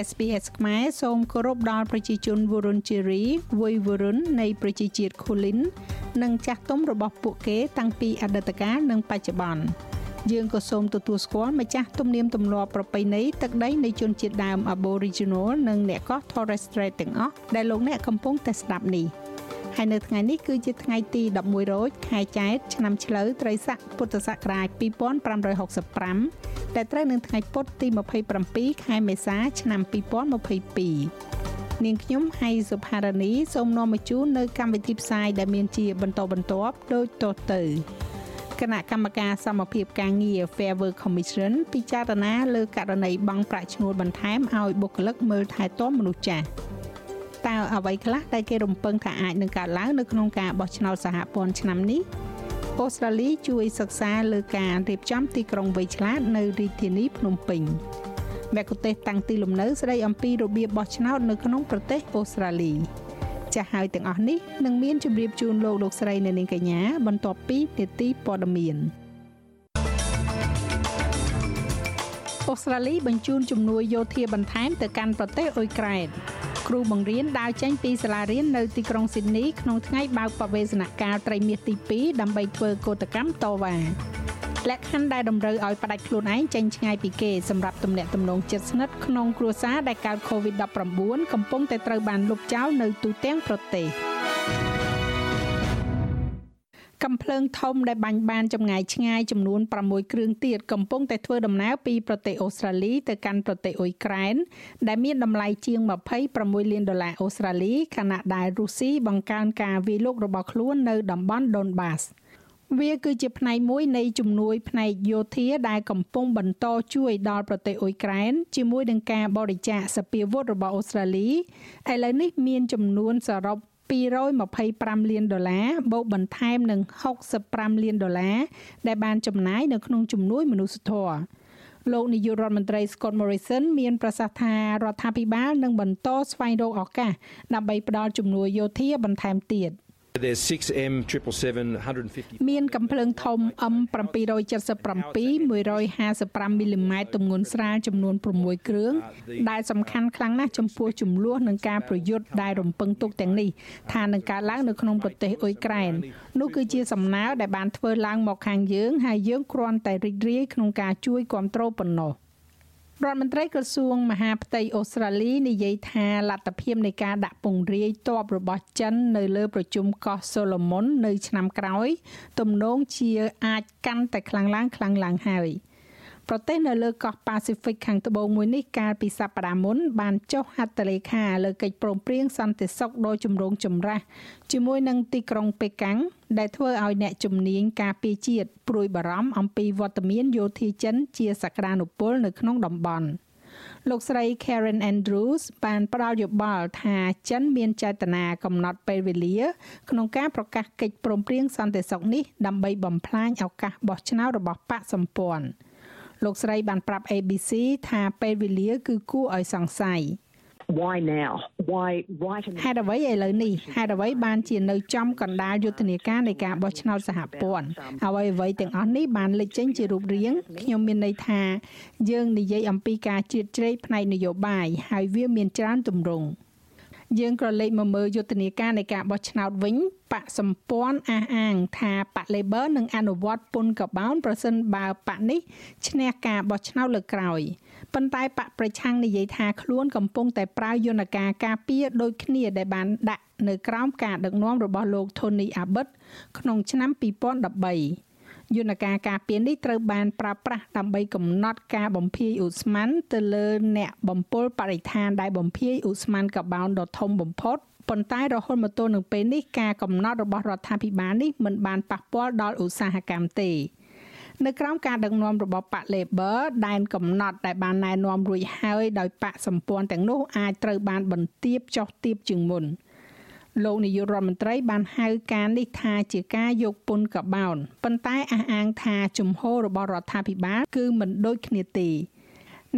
SPS ខ្មែរសូមគោរពដល់ប្រជាជន Wurundjeri Woi Wurrun នៃប្រជាជាតិ Kulin និងចាស់ទុំរបស់ពួកគេតាំងពីអតីតកាលនិងបច្ចុប្បន្នយើងក៏សូមទទួលស្គាល់ម្ចាស់ទំនៀមទម្លាប់ប្រពៃណីទឹកដីនៃជនជាតិដើម Aboriginal និងអ្នកកោះ Torres Strait ទាំងអស់ដែលលោកអ្នកកំពុងតែស្ដាប់នេះ ហើយនៅថ្ងៃនេះគឺជាថ្ងៃទី11រោចខែចែកឆ្នាំឆ្លូវត្រីស័កពុទ្ធសករាជ2565ដែលត្រូវនឹងថ្ងៃពុធទី27ខែមេសាឆ្នាំ2022នាងខ្ញុំហៃសុផារនីសូមនាំមកជូននៅកម្មវិធីផ្សាយដែលមានជាបន្តបន្ទាប់ដូចតទៅគណៈកម្មការសមភាពការងារ Fair Work Commission ពិចារណាលើករណីបង់ប្រាក់ឈ្នួលបន្ថែមឲ្យបុគ្គលិកមើលថែទាំមនុស្សចាស់ តើអ្វីខ្លះដែលគេរំពឹងថាអាចនឹងកើតឡើងនៅក្នុងការបោះឆ្នោតសហព័ន្ធឆ្នាំនេះអូស្ត្រាលីជួយសិក្សាលើការរៀបចំទីក្រុងវៃឆ្លាតនៅរាជធានីភ្នំពេញមគ្គុទេសតាំងទីលំនៅស្ដីអំពីរបៀបបោះឆ្នោតនៅក្នុងប្រទេសអូស្ត្រាលីចាស់ហើយទាំងអស់នេះនឹងមានជម្រាបជូនលោកលោកស្រីនៅនាងកញ្ញាបន្ទាប់ពីនេតិព័ត៌មាន អូស្ត្រាលីបញ្ជូនជំនួយយោធាបន្ថែមទៅកាន់ប្រទេសអ៊ុយក្រែនគ្រូបង្រៀនដើរចេញពីសាលារៀននៅទីក្រុងស៊ីដនីក្នុងថ្ងៃបើកបវេសនកាលត្រីមាសទី2ដើម្បីធ្វើកោតកម្មតវ៉ាលក្ខខណ្ឌដែលតម្រូវឲ្យផ្ដាច់ខ្លួនឯងចេញឆ្ងាយពីគេសម្រាប់ទំនាក់ទំនងជិតស្និទ្ធក្នុងគ្រួសារដែលកើត COVID-19 កំពុងតែត្រូវបានលុបចោលនៅទូទាំងប្រទេស កំភ្លើងធំដែលបាញ់បានចម្ងាយឆ្ងាយចំនួន6គ្រឿងទៀតកំពុងតែធ្វើដំណើរពីប្រទេសអូស្ត្រាលីទៅកាន់ប្រទេសអ៊ុយក្រែនដែលមានតម្លៃជាង26លានដុល្លារអូស្ត្រាលីខណៈដែលរុស្ស៊ីបង្កើនការវាយលុករបស់ខ្លួននៅតំបន់ Donbas វាគឺជាផ្នែកមួយនៃជំនួយផ្នែកយោធាដែលកំពុងបន្តជួយដល់ប្រទេសអ៊ុយក្រែនជាមួយនឹងការបរិច្ចាគសពាវុធរបស់អូស្ត្រាលីឥឡូវនេះមានចំនួនសរុប 225លានដុល្លារបូកបន្ថែមនឹង65លានដុល្លារដែលបានចំណាយនៅក្នុងជំនួយមនុស្សធម៌លោកនាយករដ្ឋមន្ត្រី Scott Morrison មានប្រសាសន៍ថារដ្ឋាភិបាលនឹងបន្តស្វែងរកឱកាសដើម្បីផ្តល់ជំនួយយោធាបន្ថែមទៀត There's 6M 777 មានកំភ្លើងធំ M777 155មីលីម៉ែត្រទម្ងន់ស្រាលចំនួន6គ្រឿងដែលសំខាន់ខ្លាំងណាស់ចំពោះចំនួននឹងការប្រយុទ្ធដែលរំពឹងទុកទាំងនេះថានឹងកើតឡើងនៅក្នុងប្រទេសអ៊ុយក្រែននោះគឺជាសំណើដែលបានធ្វើឡើងមកខាងយើងហើយយើងគ្រាន់តែរីករាយក្នុងការជួយគ្រប់គ្រងប៉ុណ្ណោះ រដ្ឋមន្ត្រីក្រសួងមហាផ្ទៃអូស្ត្រាលីនិយាយថាលទ្ធភាពនៃការដាក់ពង្រាយទ័ពរបស់ចិននៅលើប្រជុំកោះសូឡូមុននៅឆ្នាំក្រោយទំនងជាអាចកាន់តែខ្លាំងឡើងខ្លាំងឡើងហើយ។ ប្រទេសនៅលើកោះប៉ាស៊ីហ្វិកខាងត្បូងមួយនេះកាលពីសប្តាហ៍មុនបានចុះហត្ថលេខាលើកិច្ចព្រមព្រៀងសន្តិសុខដ៏ចម្រូងចម្រាសជាមួយនឹងទីក្រុងប៉េកាំងដែលធ្វើឲ្យអ្នកជំនាញការពារជាតិព្រួយបារម្ភអំពីវត្តមានយោធាចិនជាសក្តានុពលនៅក្នុងតំបន់លោកស្រី Karen Andrews បានផ្ដល់យោបល់ថាចិនមានចេតនាកំណត់ពេលវេលា ក្នុងការប្រកាសកិច្ចព្រមព្រៀងសន្តិសុខនេះដើម្បីបំផ្លាញឱកាសបោះឆ្នោតរបស់បកសម្ព័ន្ធ។ លោកស្រីបានប្រាប់ ABC ថាពេលវេលាគឺគួរឲ្យសង្ស័យ why now why right ហេតុអ្វីឥឡូវនេះហេតុអ្វីបានជានៅចំកណ្ដាលយុទ្ធនាការនៃការបោះឆ្នោតសហព័ន្ធអ្វីអ្វីទាំងអស់នេះបានលេចចេញជារូបរាងខ្ញុំមានន័យថា យើងនិយាយអំពីការជ្រៀតជ្រែកផ្នែកនយោបាយហើយវាមានច្រើនទម្រង់ យើងក៏លេខមកមើលយុទ្ធនាការនៃការបោះឆ្នោតវិញបកសម្ព័ន្ធអះអាង ថាបក Labor នឹងអនុវត្តពន្ធកបោនប្រសិនបើបកនេះឈ្នះការបោះឆ្នោតលើកក្រោយប៉ុន្តែបកប្រឆាំងនិយាយថាខ្លួនកំពុងតែប្រើយន្តការការពារដូចគ្នាដែលបានដាក់នៅក្រោមការដឹកនាំរបស់លោក Tony Abbott ក្នុងឆ្នាំ2013 យន្តការការពារនេះត្រូវបានប្រើប្រាស់ដើម្បីកំណត់ការបំភាយឧស្ម័នទៅលើអ្នកបំពុលបរិស្ថានដែលបំភាយឧស្ម័នកាបូនដ៏ធំបំផុតប៉ុន្តែរហូតមកទល់នឹងពេលនេះការកំណត់របស់រដ្ឋាភិបាលនេះមិនបានប៉ះពាល់ដល់ឧស្សាហកម្មទេនៅក្រោមការដឹកនាំរបស់បក Labor ដែនកំណត់ដែលបានណែនាំរួចហើយដោយបកសម្ព័ន្ធទាំងនោះអាចត្រូវបានបន្ទាបចុះទាបជាងមុន លោកនាយករដ្ឋមន្ត្រីបានហៅការនេះថាជាការយកពន្ធកបោនប៉ុន្តែអះអាងថាជំហររបស់រដ្ឋាភិបាលគឺមិនដូចគ្នាទេ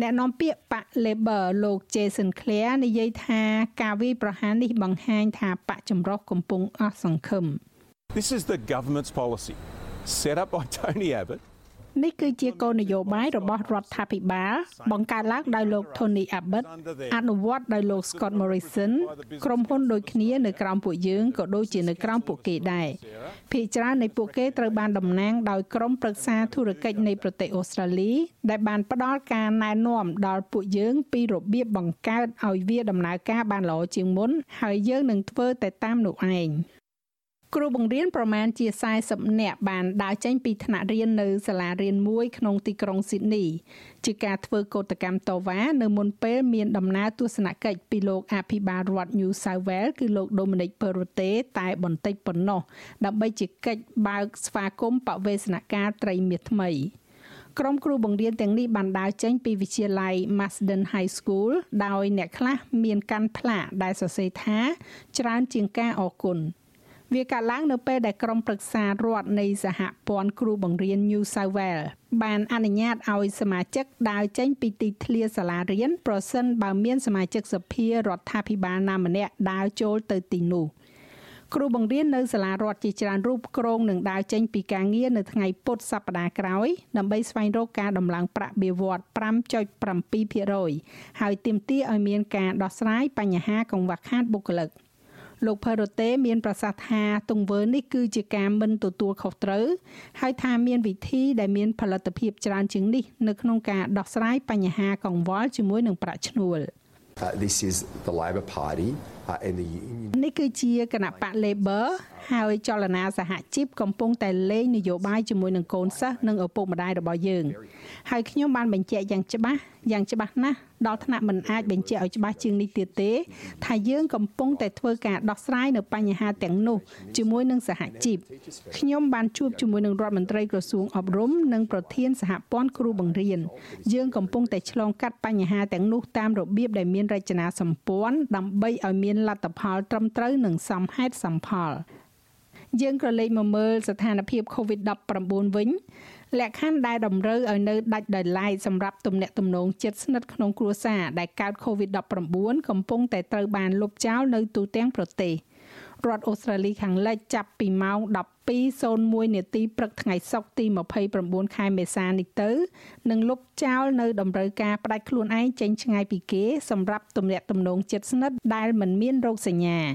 អ្នកនាំពាក្យបក Labor លោក Jason Clare និយាយថាការវាយប្រហារនេះបង្ហាញថាបកចម្រុះកំពុងអស់សង្ឃឹម This is the government's policy set up by Tony Abbott នេះគឺជាគោលនយោបាយរបស់រដ្ឋាភិបាលបង្កើតឡើងដោយលោក Tony Abbott អនុវត្តដោយលោក Scott Morrison ក្រុមហ៊ុនដូចគ្នានៅក្រោមពួកយើងក៏ដូចជានៅក្រោមពួកគេដែរភាគច្រើននៃពួកគេត្រូវបានតំណាងដោយក្រុមប្រឹក្សាធុរកិច្ចនៃប្រទេសអូស្ត្រាលី ដែលបានផ្ដល់ការណែនាំដល់ពួកយើងពីរបៀបបង្កើតឲ្យវាដំណើរការបានល្អជាងមុនហើយយើងនឹងធ្វើតែតាមនោះឯង គ្រូបង្រៀនប្រមាណជា40នាក់បានដើរចេញពីថ្នាក់រៀននៅសាលារៀនមួយក្នុងទីក្រុងស៊ីដនីជាការធ្វើកោតកម្មតវ៉ានៅមុនពេលមានដំណើរទស្សនកិច្ចពីលោកអភិបាលរដ្ឋ New South Wales គឺលោក Dominic Perrottet តែបន្តិចប៉ុណ្ណោះដើម្បីជាកិច្ចបើកស្វាគមន៍បវេសនការត្រីមាសថ្មីក្រុមគ្រូបង្រៀនទាំងនេះបានដើរចេញពីវិទ្យាល័យ Masden High School ដោយអ្នកខ្លះមានកាន់ផ្លាកដែលសរសេរថា ច្រើនជាងការអរគុណ វាកើតឡើងនៅពេលដែលក្រុមប្រឹក្សារដ្ឋនៃសហព័ន្ធគ្រូបង្រៀន New South Wales បានអនុញ្ញាតឲ្យសមាជិកដើរចេញពីទីធ្លាសាលារៀនប្រសិនបើមានសមាជិកសភារដ្ឋាភិបាលណាម្នាក់ដើរចូលទៅទីនោះគ្រូបង្រៀននៅសាលារដ្ឋជាច្រើនរូបក្រងនឹងដើរចេញពីការងារនៅថ្ងៃពុធសប្តាហ៍ក្រោយដើម្បីស្វែងរកការដំឡើងប្រាក់បៀវត្ស5.7%ហើយទាមទារឲ្យមានការដោះស្រាយបញ្ហាកង្វះខាតបុគ្គលិក។ លោកផេរ៉ូតេមានប្រសាសន៍ថាទង្វើនេះគឺជាការមិនទទួលខុសត្រូវហើយថាមានវិធីដែលមានផលិតភាពច្រើនជាងនេះនៅក្នុងការដោះស្រាយបញ្ហាកង្វល់ជាមួយនឹងប្រាក់ឈ្នួល Uh, this is the Labor Party uh, and the union នេះគឺជាគណៈបក Labor ហើយចលនាសហជីពកំពុងតែលេងនយោបាយជាមួយនឹងកូនសិស្សនិងឪពុកម្ដាយរបស់យើងហើយខ្ញុំបានបញ្ជាក់យ៉ាងច្បាស់យ៉ាងច្បាស់ណាស់ដល់ថ្នាក់មិនអាចបញ្ជាក់ឲ្យច្បាស់ជាងនេះទៀតទេ ថាយើងកំពុងតែធ្វើការដោះស្រាយនៅបញ្ហាទាំងនោះជាមួយនឹងសហជីពខ្ញុំបានជួបជាមួយនឹងរដ្ឋមន្ត្រីក្រសួងអប់រំនិងប្រធានសហព័ន្ធគ្រូបង្រៀនយើងកំពុងតែឆ្លងកាត់បញ្ហាទាំងនោះតាមរបៀបដែលមានរចនាសម្ព័ន្ធដើម្បីឲ្យមានលទ្ធផលត្រឹមត្រូវនិងសមហេតុសមផលយើងក៏លេខមកមើលស្ថានភាព COVID-19 វិញលក្ខខណ្ឌដែលតម្រូវឲ្យនៅដាច់ដោយឡែកសម្រាប់ទំនាក់ទំនងជិតស្និទ្ធក្នុងគ្រួសារដែលកើត COVID-19 កំពុងតែត្រូវបានលុបចោលនៅទូទាំងប្រទេស រដ្ឋអូស្ត្រាលីខាងលិចចាប់ពីម៉ោង12:01នាទីព្រឹកថ្ងៃសុក្រទី29ខែមេសានេះទៅនឹងលុបចោលនៅតម្រូវការផ្ដាច់ខ្លួនឯងចេញឆ្ងាយពីគេសម្រាប់ទំនាក់ទំនងជិតស្និទ្ធដែលមិនមានរោគសញ្ញារ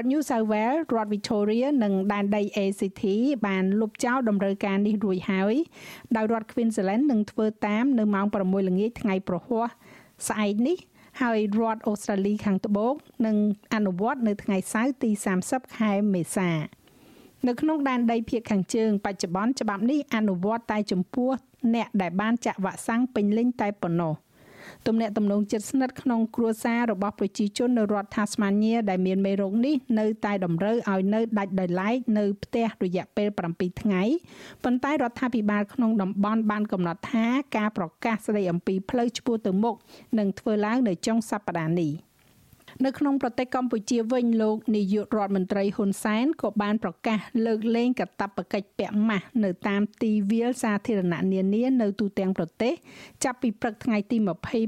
ដ្ឋ New South Wales រដ្ឋ Victoria និងដែនដី ACT បានលុបចោលតម្រូវការនេះរួចហើយដោយរដ្ឋ Queensland នឹងធ្វើតាមនៅម៉ោង6ល្ងាចថ្ងៃប្រហ័សស្អែកនេះ ហើយរដ្ឋអូស្ត្រាលីខាងត្បូងនឹងអនុវត្តនៅថ្ងៃសៅរ៍ទី30ខែមេសានៅក្នុងដែនដីភៀកខាងជើងបច្ចុប្បន្នច្បាប់នេះអនុវត្តតែចំពោះអ្នកដែលបានចាក់វ៉ាក់សាំងពេញលេញតែប៉ុណ្ណោះ។ ទំនាក់ទំនងជិតស្និទ្ធក្នុងគ្រួសាររបស់ប្រជាជននៅរដ្ឋ Tasmania ដែលមានមេរោគនេះនៅតែតម្រូវឲ្យនៅដាច់ដោយឡែកនៅផ្ទះរយៈពេល7ថ្ងៃប៉ុន្តែរដ្ឋាភិបាលក្នុងតំបន់បានកំណត់ថាការប្រកាសស្តីអំពីផ្លូវឆ្ពោះទៅមុខនឹងធ្វើឡើងនៅចុងសប្តាហ៍នេះ។ នៅក្នុងប្រទេសកម្ពុជាវិញលោកនាយករដ្ឋមន្ត្រីហ៊ុនសែនក៏បានប្រកាសលើកលែងកាតព្វកិច្ចពាក់ម៉ាស់នៅតាមទីវាលសាធារណៈនានានៅទូទាំងប្រទេសចាប់ពីព្រឹកថ្ងៃទី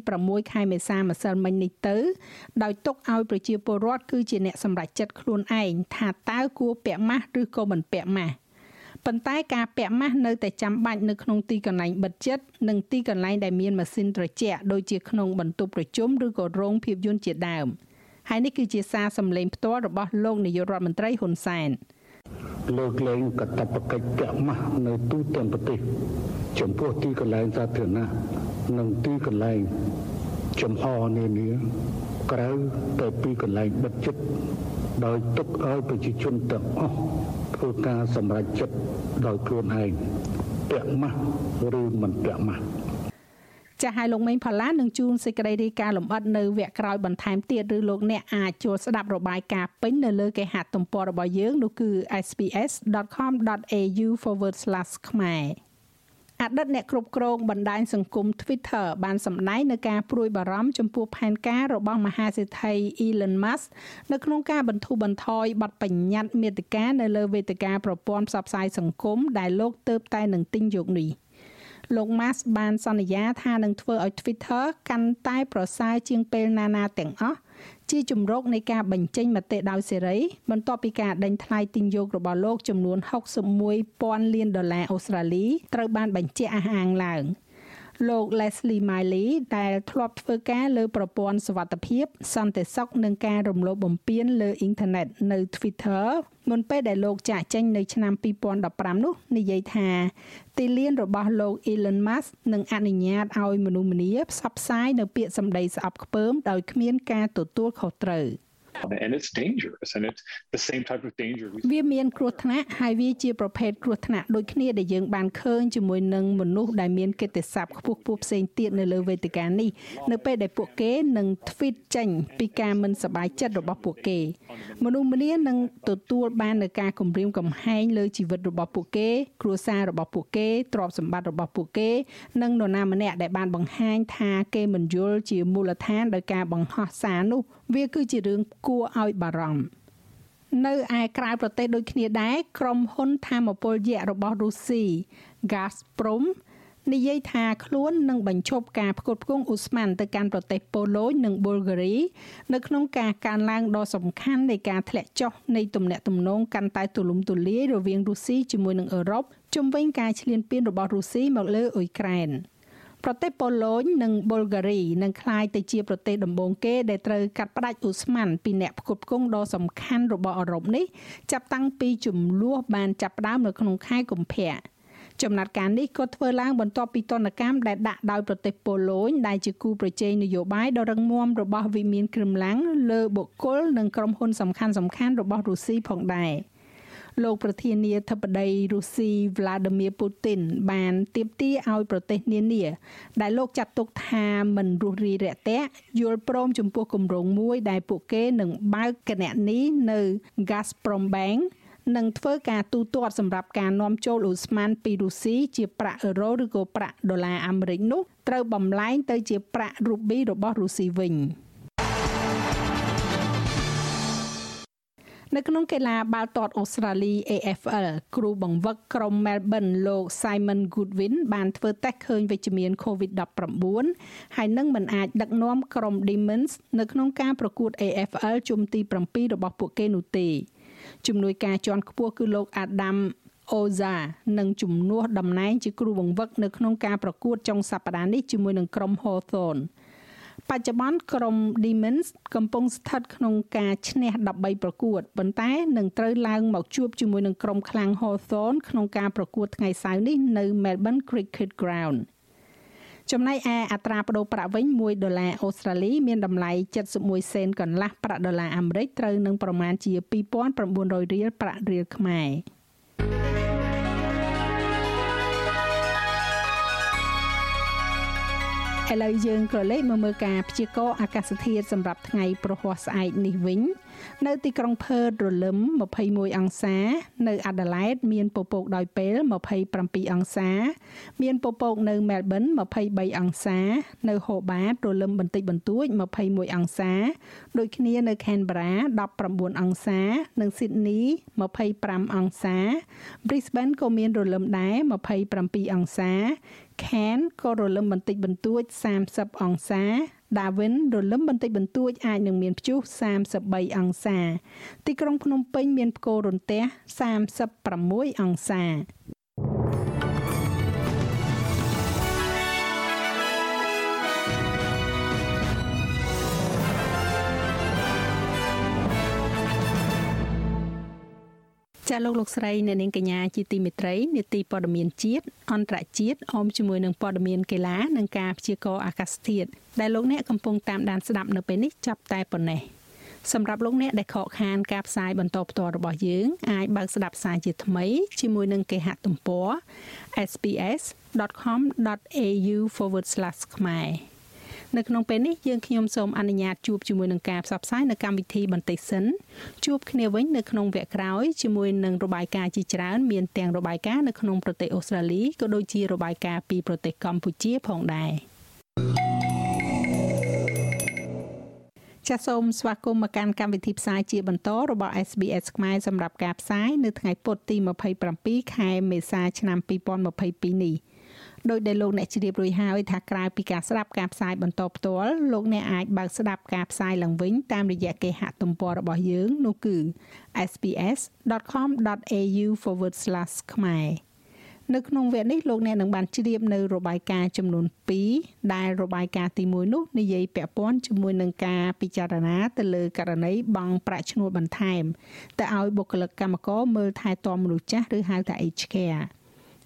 26ខែមេសាម្សិលមិញនេះទៅ ដោយទុកឲ្យប្រជាពលរដ្ឋគឺជាអ្នកសម្រេចចិត្តខ្លួនឯងថាតើគួរពាក់ម៉ាស់ឬក៏មិនពាក់ម៉ាស់ប៉ុន្តែការពាក់ម៉ាស់នៅតែចាំបាច់នៅក្នុងទីកន្លែងបិទជិតនិងទីកន្លែងដែលមានម៉ាស៊ីនត្រជាក់ដូចជាក្នុងបន្ទប់ប្រជុំឬក៏រោងភាពយន្តជាដើម។ ហើយនេះគឺជាសារសម្លេងផ្ទាល់របស់លោកនាយករដ្ឋមន្ត្រីហ៊ុនសែនលើកលែងកតបកិច្ចពាក់ម៉ាស់នៅទូទាំងប្រទេសចំពោះទីកន្លែងសាធារណៈនិងទីកន្លែងចំហនានាក្រៅតែពីកន្លែងបិទជិតដោយទុកឲ្យប្រជាជនទាំងអស់ធ្វើការសម្រេចចិត្តដោយខ្លួនឯងពាក់ម៉ាស់ឬមិនពាក់ម៉ាស់ ចាស់ហើយលោកមេងផល្លានឹងជួនសេចក្តីរាយការណ៍លម្អិតនៅវគ្គក្រោយបន្ថែមទៀតឬលោកអ្នកអាចចូលស្ដាប់របាយការណ៍ពេញនៅលើគេហទំព័ររបស់យើងនោះគឺ sps.com.au/ ខ្មែរអតីតអ្នកគ្រប់គ្រងបណ្ដាញសង្គម Twitter បានសម្ដែងនៅការព្រួយបារម្ភចំពោះផែនការរបស់មហាសេដ្ឋី Elon Musk នៅក្នុងការបន្ធូរបន្ថយបទបញ្ញត្តិមាតិកានៅលើវេទិកាប្រព័ន្ធផ្សព្វផ្សាយសង្គមដែលលោកទៅតែនឹងទិញយកនេះ លោក Musk បានសន្យាថានឹងធ្វើឲ្យ Twitter កាន់តែប្រសើរជាងពេលណាណាទាំងអស់ជាជំរកនៃការបញ្ចេញមតិដោយសេរី បន្ទាប់ពីការដេញថ្លៃទិញយករបស់លោកចំនួន61,000លានដុល្លារអូស្ត្រាលីត្រូវបានបញ្ជាក់អះអាងឡើង។ លោក Leslie Miley ដែលធ្លាប់ធ្វើការលើប្រព័ន្ធសវត្ថិភាព សន្តិសុខនិងការរំលោភបំពានលើអ៊ីនធឺណិតនៅ Twitter មុនពេលដែលលោកចាក់ចេញនៅឆ្នាំ2015នោះនិយាយថាទីលានរបស់លោក Elon Musk នឹងអនុញ្ញាតឲ្យមនុស្សម្នាផ្សព្វផ្សាយនៅពាក្យសម្ដីស្អប់ខ្ពើមដោយគ្មានការទទួលខុសត្រូវ។ and it's dangerous and it's the same type of danger វាមានគ្រោះថ្នាក់ហើយវាជាប្រភេទគ្រោះថ្នាក់ដូចគ្នាដែលយើងបានឃើញជាមួយនឹងមនុស្សដែលមានកិត្តិស័ព្ទខ្ពស់ខ្ពស់ផ្សេងទៀតនៅលើវេទិកានេះនៅពេលដែលពួកគេនឹង tweet ចេញពីការមិនសប្បាយចិត្តរបស់ពួកគេ មនុស្សម្នានឹងទទួលបាននូវការគំរាមកំហែងលើជីវិតរបស់ពួកគេ គ្រួសាររបស់ពួកគេទ្រព្យសម្បត្តិរបស់ពួកគេនិងនរណាម្នាក់ដែលបានបង្ហាញថាគេមិនយល់ជាមូលដ្ឋានដោយការបង្ហោះសារនោះវាគឺជារឿងគួរឲ្យបារម្ភនៅឯក្រៅប្រទេសដូចគ្នាដែរក្រុមហ៊ុនធម្មពលយក្សរបស់រុស្ស៊ី Gazprom និយាយថាខ្លួននឹងបញ្ឈប់ការផ្គត់ផ្គង់អ៊ូស្មန်ទៅកាន់ប្រទេសប៉ូឡូញនិងប៊ុលហ្គារី នៅក្នុងការកើនឡើងដ៏សំខាន់នៃការធ្លាក់ចុះនៃទំនាក់ទំនងកាន់តែទូលំទូលាយរវាងរុស្ស៊ីជាមួយនឹងអឺរ៉ុបជំវិញការឈ្លានពានរបស់រុស្ស៊ីមកលើអ៊ុយក្រែន។ ប្រទេសប៉ូឡូញនិងប៊ុលហ្គារីនឹងក្លាយទៅជាប្រទេសដំបូងគេដែលត្រូវកាត់ផ្តាច់អ៊ូស្មန်ពីអ្នកផ្គត់ផ្គង់ដ៏សំខាន់របស់អឺរ៉ុបនេះចាប់តាំងពីចំនួនបានចាប់ផ្ដើមនៅក្នុងខែកុម្ភៈចំណាត់ការនេះក៏ធ្វើឡើងបន្ទាប់ពីទណ្ឌកម្មដែលដាក់ដោយប្រទេសប៉ូឡូញដែលជាគូប្រជែងនយោបាយដ៏រឹងមាំរបស់វិមានក្រឹមឡាំងលើបុគ្គលនិងក្រុមហ៊ុនសំខាន់ៗរបស់រុស្ស៊ីផងដែរ។ លោកប្រធានាធិបតីរុស្ស៊ី Vladimir Putin បានទាមទារឲ្យប្រទេសនានា ដែលលោកចាត់ទុកថាមិនរុះរាយរាក់ទាក់យល់ព្រមចំពោះគម្រោងមួយដែលពួកគេនឹងបើកគណនីនៅ Gazprom Bank នឹងធ្វើការទូទាត់សម្រាប់ការនាំចូលអ៊ូស្មានពីរុស្ស៊ីជាប្រាក់អឺរ៉ូឬក៏ប្រាក់ដុល្លារអាមេរិកនោះត្រូវបំលែងទៅជាប្រាក់រូប៊ីរបស់រុស្ស៊ីវិញ។ នៅក្នុងកីឡាបាល់ទាត់អូស្ត្រាលី AFL គ្រូបង្វឹកក្រុម Melbourne លោក Simon Goodwin បានធ្វើតេស្តឃើញវិជ្ជមាន COVID-19 ហើយនឹងមិនអាចដឹកនាំក្រុម Demons នៅក្នុងការប្រកួត AFL ជុំទី7របស់ពួកគេនោះទេជំនួយការជាន់ខ្ពស់គឺលោក Adam អូហ្សានឹងជំនួសតំណែងជាគ្រូបង្វឹកនៅក្នុងការប្រកួតចុងសប្តាហ៍នេះជាមួយនឹងក្រុម Hawthorn បច្ចុប្បន្នក្រុម Demons កំពុងស្ថិតក្នុងការឈ្នះ13ប្រកួតប៉ុន្តែនឹងត្រូវឡើងមកជួបជាមួយនឹងក្រុមខ្លាំង Hawthorn ក្នុងការប្រកួតថ្ងៃសៅរ៍នេះនៅ Melbourne Cricket Ground ចំណែកឯអត្រាប្តូរប្រាក់វិញ1ដុល្លារអូស្ត្រាលីមានតម្លៃ71សេនកន្លះប្រាក់ដុល្លារអាមេរិកត្រូវនឹងប្រមាណជា2900រៀលប្រាក់រៀលខ្មែរ ឥឡូវយើងក៏លេខមកមើលការព្យាករណ៍អាកាសធាតុសម្រាប់ថ្ងៃប្រហ័សស្អែកនេះវិញ នៅទីក្រុងផឺតរលឹម21អង្សា នៅអាដាលេដមានពពកដោយពេល27អង្សា មានពពកនៅមែលប៊ន23អង្សា នៅហូបាតរលឹមបន្តិចបន្តួច21អង្សាដូចគ្នានៅខេនបារ៉ា19អង្សា និងស៊ីដនី25អង្សា Brisbane ក៏មានរលឹមដែរ27អង្សា Cairn ក៏រលឹមបន្តិចបន្តួច30អង្សា Darwin រលឹមបន្តិចបន្តួចអាចនឹងមានព្យុះ33អង្សា ទីក្រុងភ្នំពេញមានផ្គររន្ទះ36អង្សា ចាលោកលោកស្រីអ្នកនាងកញ្ញាជាទីមេត្រីនេតិព័ត៌មានជាតិអន្តរជាតិអមជាមួយនឹងព័ត៌មានកីឡានិងការព្យាករណ៍អាកាសធាតុដែលលោកអ្នកកំពុងតាមដានស្ដាប់នៅពេលនេះចាប់តែប៉ុណ្ណេះសម្រាប់លោកអ្នកដែលខកខានការផ្សាយបន្តផ្ទាល់របស់យើងអាចបើកស្ដាប់ផ្សាយជាថ្មីជាមួយនឹងគេហទំព័រ SPS.com.au/ ខ្មែរ នៅក្នុងពេលនេះយើងខ្ញុំសូមអនុញ្ញាតជួបជាមួយនឹងការផ្សព្វផ្សាយនៅកម្មវិធីបន្តិចសិនជួបគ្នាវិញនៅក្នុងវគ្គក្រោយជាមួយនឹងរបាយការណ៍ជាច្រើនមានទាំងរបាយការណ៍នៅក្នុងប្រទេសអូស្ត្រាលីក៏ដូចជារបាយការណ៍ពីប្រទេសកម្ពុជាផងដែរចាសសូមស្វាគមន៍មកកាន់កម្មវិធីផ្សាយជាបន្តរបស់ SBS ខ្មែរសម្រាប់ការផ្សាយនៅថ្ងៃពុធទី27ខែមេសាឆ្នាំ2022នេះ ដោយដែលលោកអ្នកជ្រាបរួចហើយថាក្រៅពីការស្ដាប់ការផ្សាយបន្តផ្ទាល់លោកអ្នកអាចបើកស្ដាប់ការផ្សាយឡើងវិញតាមរយៈគេហទំព័ររបស់យើងនោះគឺ sps.com.au/ ខ្មែរនៅក្នុងវគ្គនេះលោកអ្នកនឹងបានជ្រាបនៅរបាយការណ៍ចំនួន2ដែលរបាយការណ៍ទី1នោះនិយាយពាក់ព័ន្ធជាមួយនឹងការពិចារណាទៅលើករណីបង់ប្រាក់ឈ្នួលបន្ថែមទៅឲ្យបុគ្គលិកកម្មករមើលថែទាំមនុស្សចាស់ឬហៅថា aged care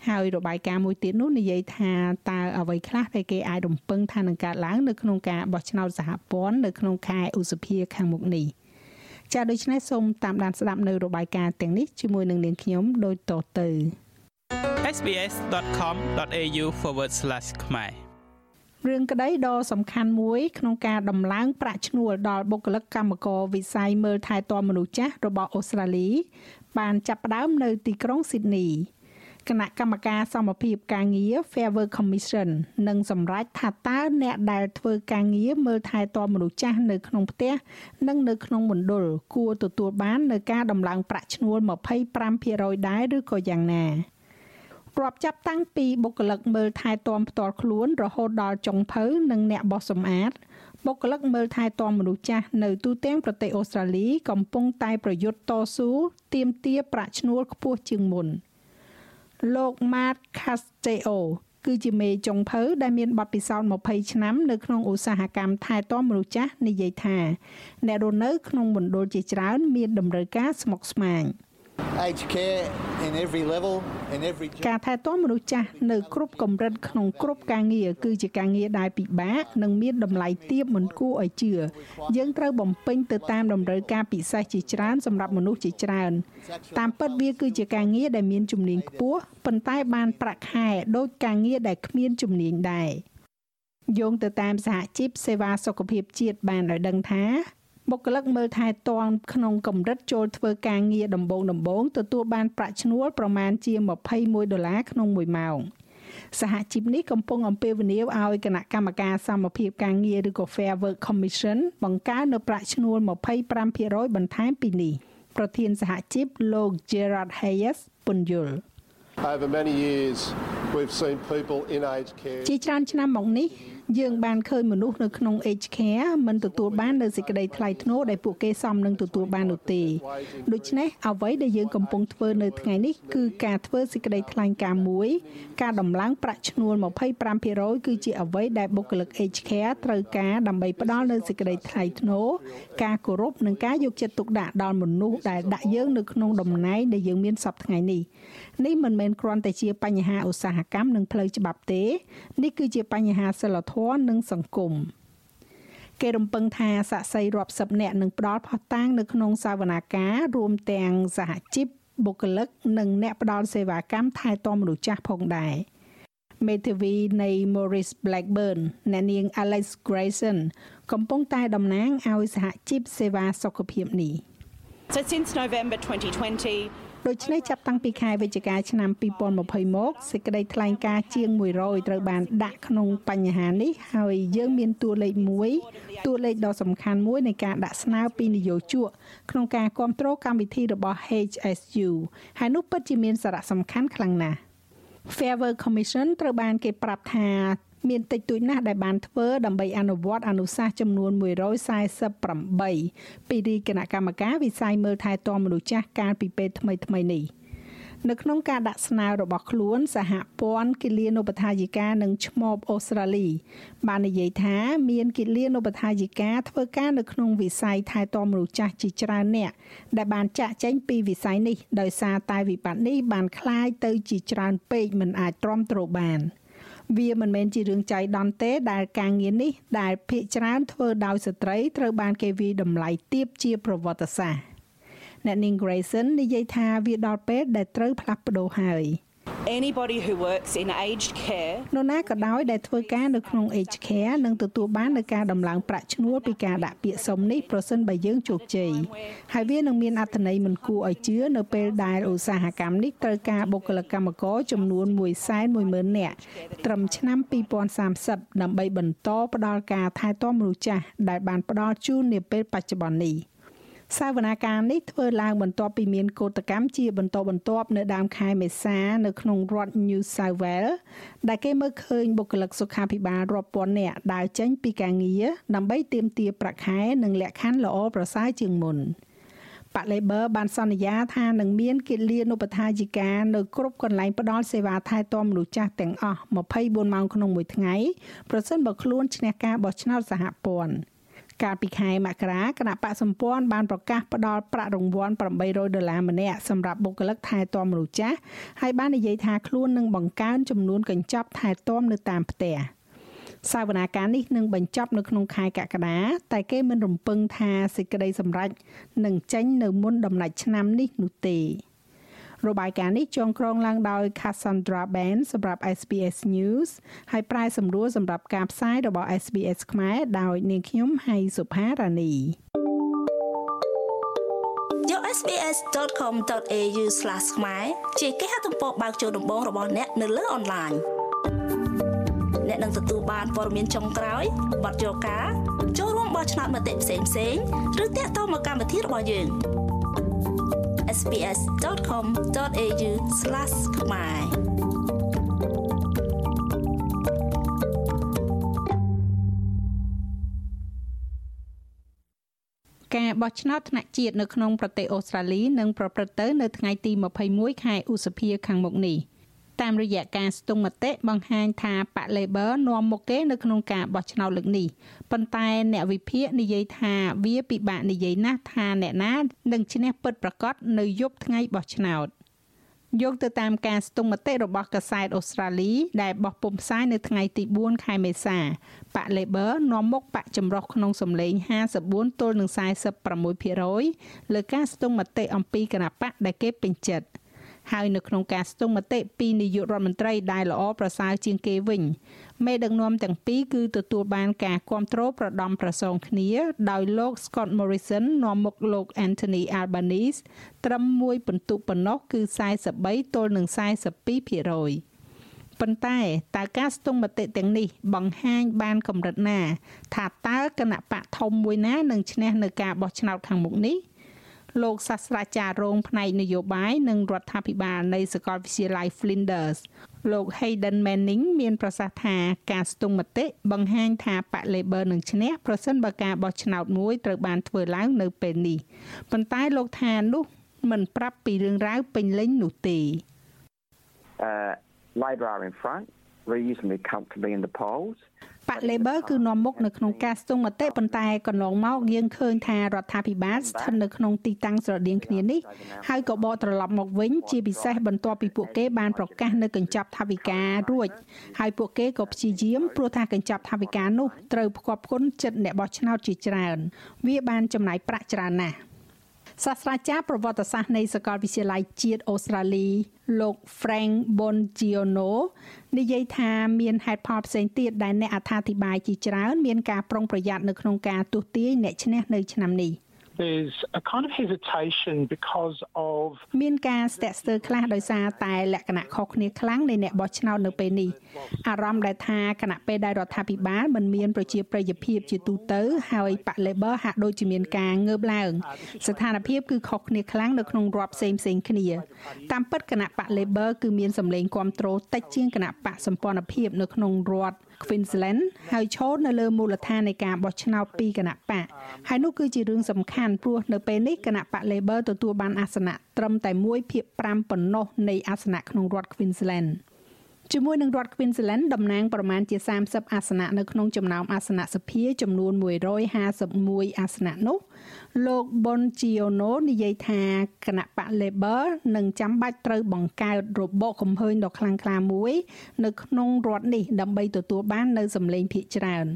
ហើយរបាយការណ៍មួយទៀតនោះនិយាយថាតើអ្វីខ្លះដែលគេអាចរំពឹងថានឹងកើតឡើងនៅក្នុងការបោះឆ្នោតសហព័ន្ធនៅក្នុងខែឧសភាខាងមុខនេះចាដូច្នេះសូមតាមដានស្ដាប់នៅរបាយការណ៍ទាំងនេះជាមួយនឹងនាងខ្ញុំដូចតទៅ sbs.com.au/ ខ្មែររឿងក្តីដ៏សំខាន់មួយក្នុងការដំឡើងប្រាក់ឈ្នួលដល់បុគ្គលិកកម្មករវិស័យមើលថែទាំមនុស្សចាស់របស់អូស្ត្រាលី បានចាប់ផ្ដើមនៅទីក្រុងស៊ីដនី គណៈកម្មការសមភាពការងារ Fair Work Commission នឹងសម្រេចថាតើអ្នកដែលធ្វើការងារមើលថែទាំមនុស្សចាស់នៅក្នុងផ្ទះនិងនៅក្នុងមណ្ឌលគួរទទួលបាននៅការដំឡើងប្រាក់ឈ្នួល25%ដែរឬក៏យ៉ាងណារាប់ចាប់តាំងពីបុគ្គលិកមើលថែទាំផ្ទាល់ខ្លួន រហូតដល់ចុងភៅនិងអ្នកបោះសម្អាតបុគ្គលិកមើលថែទាំមនុស្សចាស់នៅទូទាំងប្រទេសអូស្ត្រាលីកំពុងតែប្រយុទ្ធតស៊ូទាមទារប្រាក់ឈ្នួលខ្ពស់ជាងមុន។ លោក Matt Casteo គឺជាមេចុងភៅដែលមានបទពិសោធន៍20ឆ្នាំនៅក្នុងឧស្សាហកម្មថែទាំមនុស្សចាស់និយាយថា អ្នករស់នៅក្នុងមណ្ឌលជាច្រើនមានតម្រូវការស្មុគស្មាញ។ aged care in every level in every ការថែទាំមនុស្សចាស់នៅគ្រប់កម្រិតក្នុងគ្រប់ការងារគឺជាការងារដែលពិបាកនិងមានតម្លៃទាបមិនគួរឲ្យជឿយើងត្រូវបំពេញទៅតាមតម្រូវការពិសេសជាច្រើនសម្រាប់មនុស្សជាច្រើន តាមពិតវាគឺជាការងារដែលមានជំនាញខ្ពស់ប៉ុន្តែបានប្រាក់ខែដូចការងារដែលគ្មានជំនាញដែរយោងទៅតាមសហជីពសេវាសុខភាពជាតិបានឲ្យដឹងថា បុគ្គលិកមើលថែទាំក្នុងកម្រិតចូលធ្វើការងារដំបូងដំបូងទទួលបានប្រាក់ឈ្នួលប្រមាណជា21ដុល្លារក្នុងមួយម៉ោងសហជីពនេះកំពុងអំពាវនាវឲ្យគណៈកម្មការសមភាពការងារឬក៏ Fair Work Commission បង្កើននៅប្រាក់ឈ្នួល25%បន្ថែមពីនេះប្រធានសហជីពលោក Gerard Hayes ពន្យល់ Over many years we've seen people in aged care ជាច្រើនឆ្នាំមកនេះ យើងបានឃើញមនុស្សនៅក្នុង Age Care មិនទទួលបាននូវសេចក្តីថ្លៃថ្នូរដែលពួកគេសមនឹងទទួលបាននោះទេដូច្នេះអ្វីដែលយើងកំពុងធ្វើនៅថ្ងៃនេះគឺការធ្វើសេចក្តីថ្លែងការណ៍មួយ ការដំឡើងប្រាក់ឈ្នួល25%គឺជាអ្វីដែលបុគ្គលិក Age Care ត្រូវការដើម្បីផ្ដល់នូវសេចក្តីថ្លៃថ្នូរការគោរពនិងការយកចិត្តទុកដាក់ដល់មនុស្សដែលដាក់យើងនៅក្នុងតំណែងដែលយើងមានសពថ្ងៃនេះនេះមិនមែនគ្រាន់តែជាបញ្ហាឧស្សាហកម្មនិងផ្លូវច្បាប់ទេ នេះគឺជាបញ្ហាសិលធម៌និងសង្គមគេរំពឹងថាសាក់សីរាប់សិបនាក់នឹងផ្ដល់ផុសតាងនៅក្នុងសវនាការរួមទាំងសហជីពបុគ្គលិកនិងអ្នកផ្ដល់សេវាកម្មថែទាំមនុស្សចាស់ផងដែរមេធាវីនៃ Morris Blackburn អ្នកនាង Alex Grayson កំពុងតែតំណាងឲ្យសហជីពសេវាសុខភាពនេះ So since November 2020 ដូច្នេះចាប់តាំងពីខែវិច្ឆិកាឆ្នាំ2020មកសេចក្តីថ្លែងការណ៍ជាង100ត្រូវបានដាក់ក្នុងបញ្ហានេះហើយយើងមានតួលេខមួយតួលេខដ៏សំខាន់មួយនៃការដាក់ស្នើពីនយោជកក្នុងការគ្រប់គ្រងកម្មវិធីរបស់ HSU ហើយនោះពិតជាមានសារៈសំខាន់ខ្លាំងណាស់ Fair Work Commission ត្រូវបានគេប្រាប់ថា មានតិចតួចណាស់ដែលបានធ្វើដើម្បីអនុវត្តអនុសាសន៍ចំនួន148ពីទីគណៈកម្មការវិស័យមើលថែទាំមនុស្សចាស់កាលពីពេលថ្មីថ្មីនេះនៅក្នុងការដាក់ស្នើរបស់ខ្លួនសហព័ន្ធគិលានុបដ្ឋាយិកានិងឆ្មបអូស្ត្រាលីបាននិយាយថាមានគិលានុបដ្ឋាយិកាធ្វើការនៅក្នុងវិស័យថែទាំមនុស្សចាស់ជាច្រើនអ្នកដែលបានចាក់ចែងពីវិស័យនេះដោយសារតែវិបត្តិនេះបានคล้ายទៅជាច្រើនពេកមិនអាចទ្រាំទ្របាន។ វាមិនមែនជារឿងចៃដន្យទេដែលការងារនេះដែលភាគច្រើនធ្វើដោយស្ត្រីត្រូវបានគេវាយតម្លៃទាបជាប្រវត្តិសាស្ត្រអ្នកនាង Grayson និយាយថាវាដល់ពេលដែលត្រូវផ្លាស់ប្ដូរហើយ anybody who works in aged care នរណាក៏ដោយដែលធ្វើការនៅក្នុង aged care នឹងទទួលបាននូវការដំឡើងប្រាក់ឈ្នួលពីការដាក់ពាក្យសុំនេះប្រសិនបើយើងជោគជ័យហើយវានឹងមានអត្ថន័យមិនគួរឲ្យជឿនៅពេលដែលឧស្សាហកម្មនេះត្រូវការបុគ្គលិកកម្មករចំនួន110,000នាក់ត្រឹមឆ្នាំ2030ដើម្បីបន្តផ្ដល់ការថែទាំមនុស្សចាស់ដែលបានផ្ដល់ជូននាពេលបច្ចុប្បន្ននេះ។ សាវនាការនេះធ្វើឡើងបន្ទាប់ពីមានកោតកម្មជាបន្តបន្ទាប់នៅដើមខែមេសានៅក្នុងរដ្ឋ New South Wales ដែលគេមើលឃើញបុគ្គលិកសុខាភិបាលរាប់ពាន់នាក់ដើរចេញពីការងារដើម្បីទាមទារប្រាក់ខែនិងលក្ខខណ្ឌល្អប្រសើរជាងមុនប៉ា Labor បានសន្យាថានឹងមានកិលានុបដ្ឋាយិកានៅគ្រប់កន្លែងផ្ដល់សេវាថែទាំមនុស្សចាស់ទាំងអស់24ម៉ោងក្នុងមួយថ្ងៃប្រសិនបើខ្លួនឈ្នះការបោះឆ្នោតសហព័ន្ធ កាលពីខែមករាគណៈបកសម្ព័ន្ធបានប្រកាសផ្ដល់ប្រាក់រង្វាន់800ដុល្លារម្នាក់សម្រាប់បុគ្គលិកថែទាំមនុស្សចាស់ហើយបាននិយាយថាខ្លួននឹងបង្កើនចំនួនកញ្ចប់ថែទាំនៅតាមផ្ទះសាវនាការនេះនឹងបញ្ចប់នៅក្នុងខែកក្កដាតែគេមិនរំពឹងថាសេចក្តីសម្រេចនឹងចេញនៅមុនដំណាច់ឆ្នាំនេះនោះទេ របាយការណ៍នេះចងក្រងឡើងដោយ Cassandra Ben សម្រាប់ SBS News ហើយប្រាយសម្រួលសម្រាប់ការផ្សាយរបស់ SBS ខ្មែរដោយនាងខ្ញុំហៃសុផារ៉ានីយក sbs.com.au/ ខ្មែរជាគេហទំព័របើកចូលដំបងរបស់អ្នកនៅលើអនឡាញអ្នកនឹងទទួលបានព័ត៌មានចុងក្រោយបទយការចូលរួមបោះឆ្នោតមតិផ្សេងៗឬតាក់ទងមកកម្មវិធីរបស់យើង sbs.com.au/ ខ្មែរការបោះឆ្នោតថ្នាក់ជាតិនៅក្នុងប្រទេសអូស្ត្រាលីនឹងប្រព្រឹត្តទៅនៅថ្ងៃទី21ខែឧសភាខាងមុខនេះ។ តាមរយៈការស្ទង់មតិបង្ហាញថាបក Labor នាំមុខគេនៅក្នុងការបោះឆ្នោតលើកនេះប៉ុន្តែអ្នកវិភាគនិយាយថាវាពិបាកនិយាយណាស់ថាអ្នកណានឹងឈ្នះពិតប្រាកដនៅយប់ថ្ងៃបោះឆ្នោតយកទៅតាមការស្ទង់មតិរបស់កាសែតអូស្ត្រាលី ដែលបោះពុម្ពផ្សាយនៅថ្ងៃទី4ខែមេសាបក Labor នាំមុខបកចម្រុះក្នុងសម្លេង54ទល់នឹង46%លើការស្ទង់មតិអំពីគណៈបកដែលគេពេញចិត្ត ហើយនៅក្នុងការស្ទង់មតិពីនាយករដ្ឋមន្ត្រីដែលល្អប្រសើរជាងគេវិញមេដឹកនាំទាំងពីរគឺទទួលបានការគ្រប់គ្រងប្រដំប្រសងគ្នា ដោយលោក Scott Morrison នាំមុខលោក Anthony Albanese ត្រឹមមួយពិន្ទុប៉ុណ្ណោះគឺ43ទល់នឹង42%ប៉ុន្តែតើការស្ទង់មតិទាំងនេះបង្ហាញបានកម្រិតណា ថាតើគណៈបកធំមួយណានឹងឈ្នះនៅការបោះឆ្នោតខាងមុខនេះ លោកសាស្ត្រាចារ្យរងផ្នែកនយោបាយនិងរដ្ឋាភិបាលនៃសាកលវិទ្យាល័យ Flinders លោក Hayden Manning មានប្រសាសន៍ថាការស្ទង់មតិបង្ហាញថាបក Labor នឹងឈ្នះប្រសិនបើការបោះឆ្នោតមួយត្រូវបានធ្វើឡើងនៅពេលនេះប៉ុន្តែលោកថានោះមិនប្រាប់ពីរឿងរ៉ាវពេញលេញនោះទេ Uh Labor are in front reasonably comfortably in the polls បក Labor គឺនាំមុខនៅក្នុងការស្ទង់មតិប៉ុន្តែកន្លងមកយើងឃើញថារដ្ឋាភិបាលស្ថិតនៅក្នុងទីតាំងស្រដៀងគ្នានេះហើយក៏បកត្រឡប់មកវិញជាពិសេសបន្ទាប់ពីពួកគេបានប្រកាសនៅកញ្ចប់ថវិការួចហើយពួកគេក៏ព្យាយាមព្រោះថាកញ្ចប់ថវិកានោះត្រូវផ្គប់ផ្គុនចិត្តអ្នកបោះឆ្នោតជាច្រើន វាបានចំណាយប្រាក់ច្រើនណាស់ សាស្ត្រាចារ្យប្រវត្តិសាស្ត្រនៃសាកលវិទ្យាល័យជាតិអូស្ត្រាលី លោក Frank Bongiono និយាយថាមានហេតុផលផ្សេងទៀតដែលអ្នកអត្ថាធិប្បាយជាច្រើនមានការប្រុងប្រយ័ត្ននៅក្នុងការទស្សន៍ទាយអ្នកឈ្នះនៅឆ្នាំនេះ។ there's a kind of hesitation because of មានការស្ទាក់ស្ទើរខ្លះដោយសារតែលក្ខណៈខុសគ្នាខ្លាំងនៃអ្នកបោះឆ្នោតនៅពេលនេះអារម្មណ៍ដែលថាគណៈពេលដែលរដ្ឋាភិបាលមិនមានប្រជាប្រិយភាពជាទូទៅហើយបក Labor ហាក់ដូចជាមានការងើបឡើង ស្ថានភាពគឺខុសគ្នាខ្លាំងនៅក្នុងរដ្ឋផ្សេងផ្សេងគ្នាតាមពិតគណៈបក Labor គឺមានសម្លេងគ្រប់គ្រងតិចជាងគណៈបកសម្ព័ន្ធភាពនៅក្នុងរដ្ឋ Queensland ហើយឈរនៅលើមូលដ្ឋាននៃការបោះឆ្នោតពីគណៈបកហើយនោះគឺជារឿងសំខាន់ព្រោះនៅពេលនេះគណៈបក Labor ទទួលបានអាសនៈត្រឹមតែ1ភាគ5ប៉ុណ្ណោះនៃអាសនៈក្នុងរដ្ឋ Queensland ជាមួយនឹងរដ្ឋ Queensland តំណាងប្រមាណជា30អាសនៈនៅក្នុងចំណោមអាសនៈសភាចំនួន151អាសនៈនោះ លោក Bongiorno និយាយថាគណៈបក Labor នឹងចាំបាច់ត្រូវបង្កើតរបបកំហើញដ៏ខ្លាំងក្លាមួយ នៅក្នុងរដ្ឋនេះដើម្បីទទួលបាននៅសម្លេងភាគច្រើន